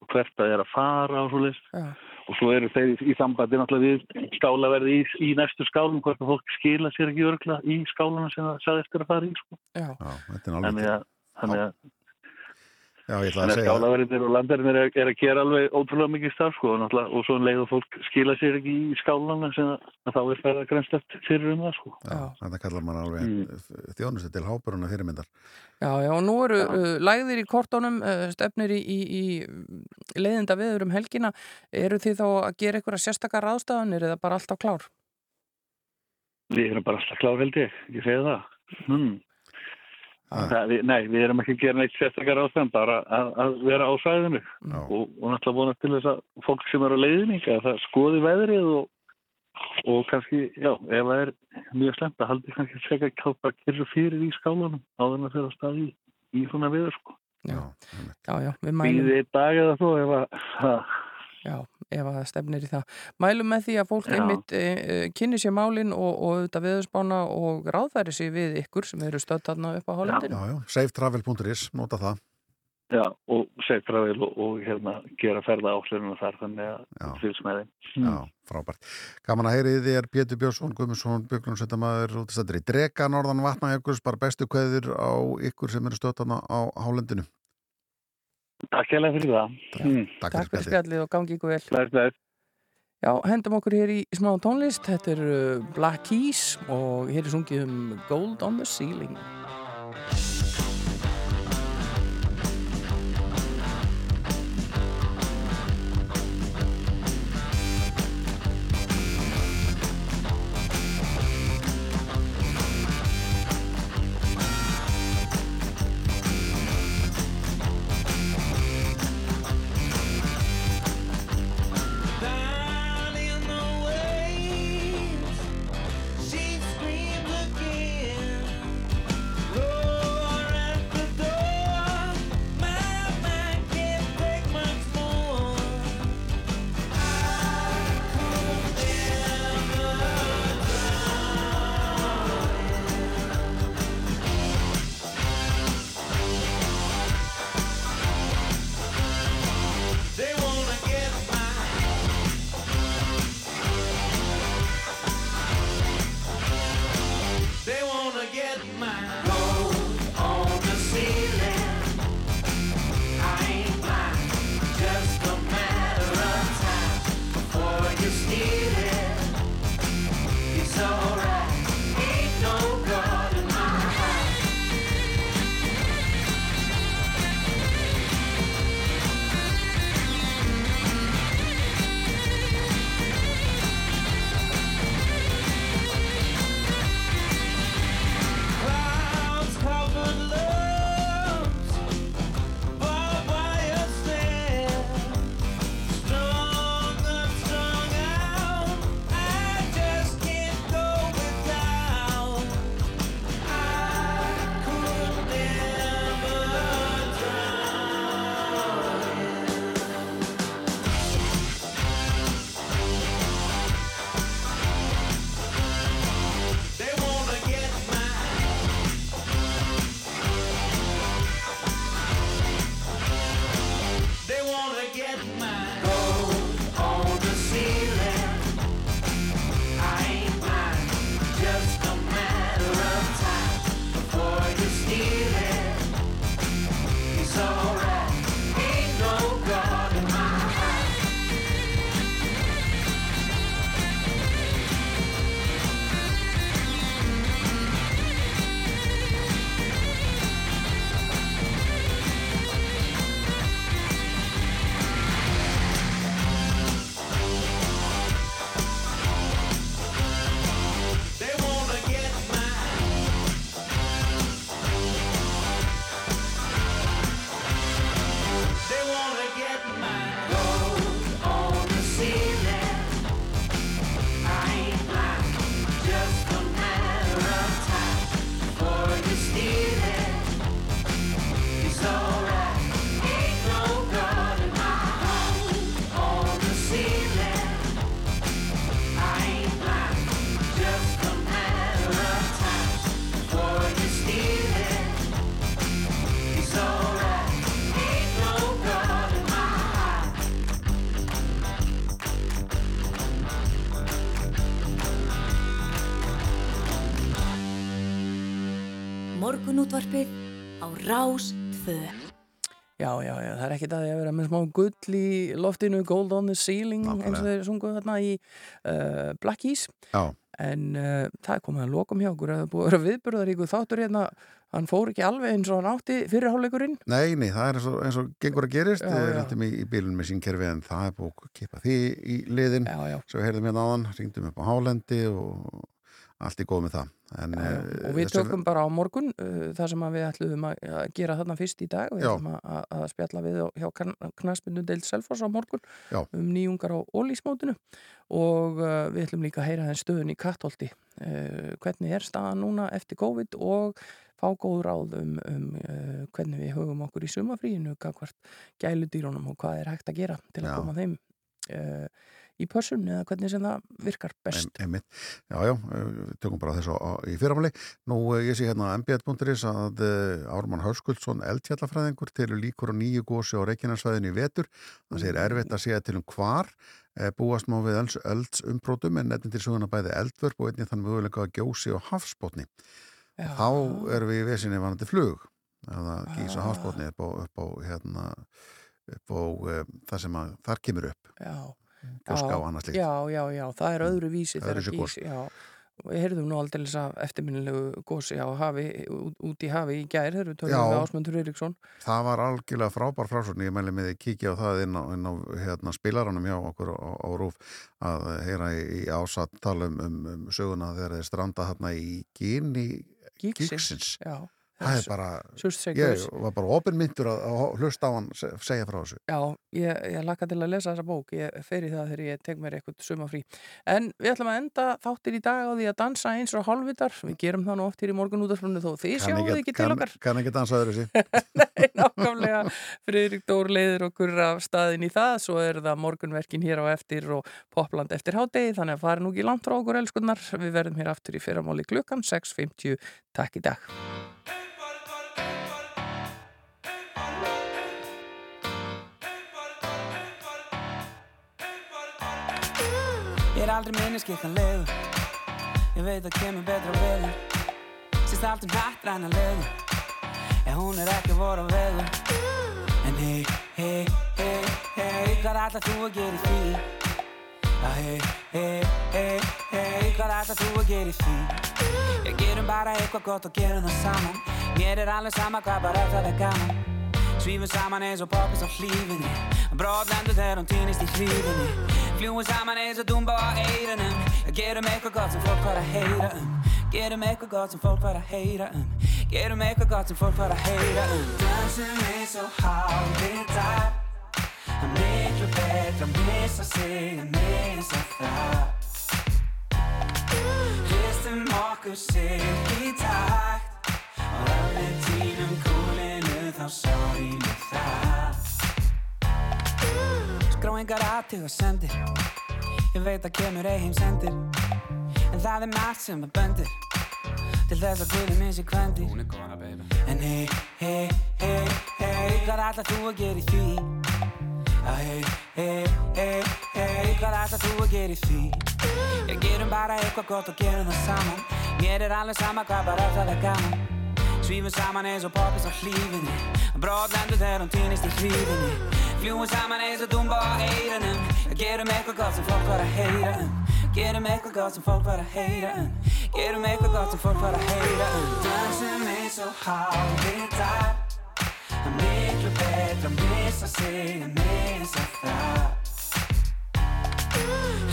og hvert það er að fara og svo Já. og svo eru þeir í sambandi náttúrulega við skálaverði í, í næstu skálum hvort að fólk skila sér ekki örgla í skálana sem það sagði eftir að fara í sko. Já. Þetta er þannig alveg að, þannig að Já, ég ætla að Þannig að segja skálaverðinir og landarinn er, er að gera alveg ótrúlega mikið starf sko og, og svo leið og fólk skila sér ekki í skálana sem að, að þá er það að grænstast fyrir um það sko. Já, þetta kallar maður alveg mm. þjónustu til háburuna fyrirmyndar. Já, já, og nú eru uh, lægðir í kortónum, uh, stefnir í, í, í leiðinda viður um helgina. Eru þið þá að gera einhverja sérstakar ráðstafanir eða bara alltaf klár? Við erum bara alltaf klár held ég, ég segi það. Hmm. Það, við, nei, við erum ekki að gera neitt sérstakar ástæðan, bara að, að vera á svæðinu og, og náttúrulega vonast til þess að fólk sem eru á leiðinni, að það skoði veðrið og, og kannski, já, ef það er mjög slemt að haldi kannski að segja að bara kyrra fyrir í skálanum áður en að að staði í, í svona viður sko. Já, já, já, við mælum. Býðið einn dag eða svo ef að, að Já, ef að það stefnir í það. Mælum með því að fólk Já. einmitt e, e, kynni sér málinn og, og auðvitað viðspána og ráðfæri sér við ykkur sem eru stödd þarna upp á hálendinu. Já, já, safetravel.is, nota það. Já, og segtra vel og, og hérna, gera ferða áslunum þar þannig að fylgst með þeim. Já, frábært. Gaman að heyri þið er Pétur Björnsson, Guðmundsson, Björglundsveitamaður út í stættri Drega, Norðan Vatnajökuls, bara bestu kveður á ykkur sem eru stöðtana á hálendinu. Takk hérlega fyrir það. Mm. Takk, Takk fyrir spjallið og gangi ykkur vel. Bless, bless. Já, hendum okkur hér í smá tónlist. Þetta er uh, Black Keys og hér er sungið um Gold on the Ceiling. Morgunútvarpið á Rás 2. Já, já, já, það er ekki það að vera með smá gull í loftinu, gold on the ceiling Nákvæmlega. eins og þeir sungu þarna í uh, Black Keys Já. en uh, það er komið að lokum hjá okkur það er búið að vera viðburðaríku þáttur hérna hann fór ekki alveg eins og hann átti fyrirháleikurinn Nei, nei, það er eins og, eins og gengur að gerist Við erum í, í bílun með sín kerfi en það er búið að kipa því í liðin já, já. svo við heyrðum hérna ringdum upp á Hálendi og allt í góð með það en, eh, og við tökum bara á morgun uh, það sem við ætluðum að, að gera þarna fyrst í dag, við ætlum að, að- spjalla við hjá knaspinu deild Selfoss á morgun Já. um nýjungar á ólísmótinu og uh, við ætlum líka að heyra þeim stöðun í Kattholti uh, hvernig er staðan núna eftir COVID og fá góð ráð um, um uh, hvernig við höfum okkur í sumafríinu hvert gæludýrunum og hvað er hægt að gera til að Já. koma þeim í pössun eða hvernig sem það virkar best Einmitt. Já, já, eh, við tökum bara þessu á, í fyrramáli. Nú, eh, ég sé hérna mbl.is að uh, Ármann Hörskuldsson, eldfjallafræðingur, telur líkur á nýju gósi á Reykjanesvæðinu í vetur. Hann segir erfitt að segja til um hvar eh, búast má við elds, eldsumbrótum en nefnir til söguna bæði eldvörp og einnig þann möguleika að gjósi á hafsbótni. Já. Þá erum við í vesinni vanandi flug. eða gísa Ah. hafsbótni upp á, upp á, hérna, upp á um, það sem að þar kemur upp. Já. Gjóská og annað slíkt. Já, já, já, það er öðru vísi Öðruvísi gos. gís, Við heyrðum nú aldrei þess að eftirminnilegu gósi á hafi, út, í hafi í gær, þegar við tölum við Ásmundur Eiríksson. Það var algjörlega frábær frásögn ég mæli með því að kíkja á það inn á, inn á hérna, spilaranum hjá okkur á, á Rúf að heyra í, í ásatt tala um, um, söguna þegar þeir stranda þarna í gíni Gíksins. gíksins. Það er bara ég var bara opinmyndur að, að hlusta á hann se- segja frá þessu. Já, ég, ég laka til að lesa þessa bók, ég fer í það þegar ég tek mér eitthvað sumafrí. En við ætlum að enda þáttir í dag á því að dansa eins og hálfvitar, við gerum það nú oft hér í morgun útafrunni þó þið sjáum þið ekki til okkar. kann ekki dansa öðru sér Nei, nákvæmlega. Friðrik Dór leiður okkur af staðin í það, svo er það morgunverkin hér á eftir og popland eftir hádegi, þannig að fara nú ekki langt frá okkur er aldrei minniskikkanlegur Ég veit að kemur betra veður Sýst allt um hrættræna En hún er ekki voru veður. En hei, hei, hei, hei Hvað ætlar þú að gera í því? Hei, hei, hei, hei Hvað ætlar þú að gera í því? Ég gerum bara eitthvað gott og gerum það saman. Mér er alveg sama hvað bara það er gaman Svífum saman eins og poppis á hlífinni. Brotlendur þegar hún týnist í hlífinni. Fljúum saman eins og dúmba á eirunum Gerum eitthvað gott sem fólk var að heyra um. Gerum eitthvað gott sem fólk var að heyra um. Gerum eitthvað gott sem fólk var að heyra um. Dansum eins og hálfvitar Það er miklu betra að missa sig en missa það. Hristum okkur sig í takt. Og ef við þá sorry með það. Skrá engar aðtíð og sendir. Ég veit að kemur ei heim sendir. En það er margt sem er böndir Til þess að guðum minn sé kvendir Hún er kona baby. En hei, hei, hei, hei Hvað ætlar þú að gera í því? Já hei, hei, hei, hei Hvað ætlar þú að gera í því? Ég gerum bara eitthvað gott og gerum það saman. Mér er alveg sama hvað bara það er gaman Svífum saman eins og poppis á hlífinni. Brotlendur þegar hún týnist í hlífinni Fljúum saman eins og dúmba á eirunum Gerum eitthvað gott sem fólk var að heyra um. Gerum eitthvað gott sem fólk var að heyra um. Gerum eitthvað gott sem fólk var að heyra um. Dansum eins og hálfvitar Það er miklu betra að missa sig en missa það.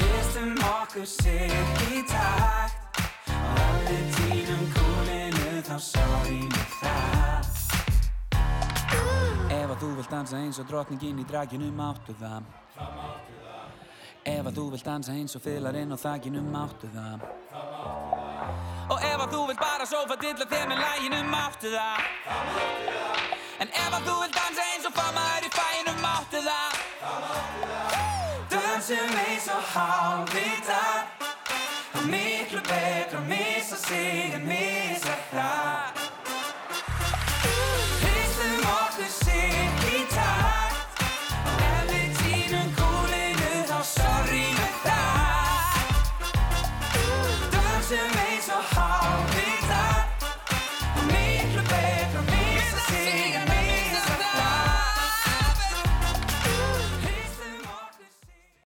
Hristum okkur sig í takt. Og ef við sorry með það Ef að þú vilt dansa eins og drottningin í draginu máttu það? Ef að þú vilt dansa eins og fylarinn á þakinu máttu það? Og ef að þú vilt bara sófa dilla þér með læginu máttu það? En ef að þú vilt dansa eins og famaður í fæinu máttu það? Dansum eins og hálfvitar Ami klubek, ami sasi, ami sahra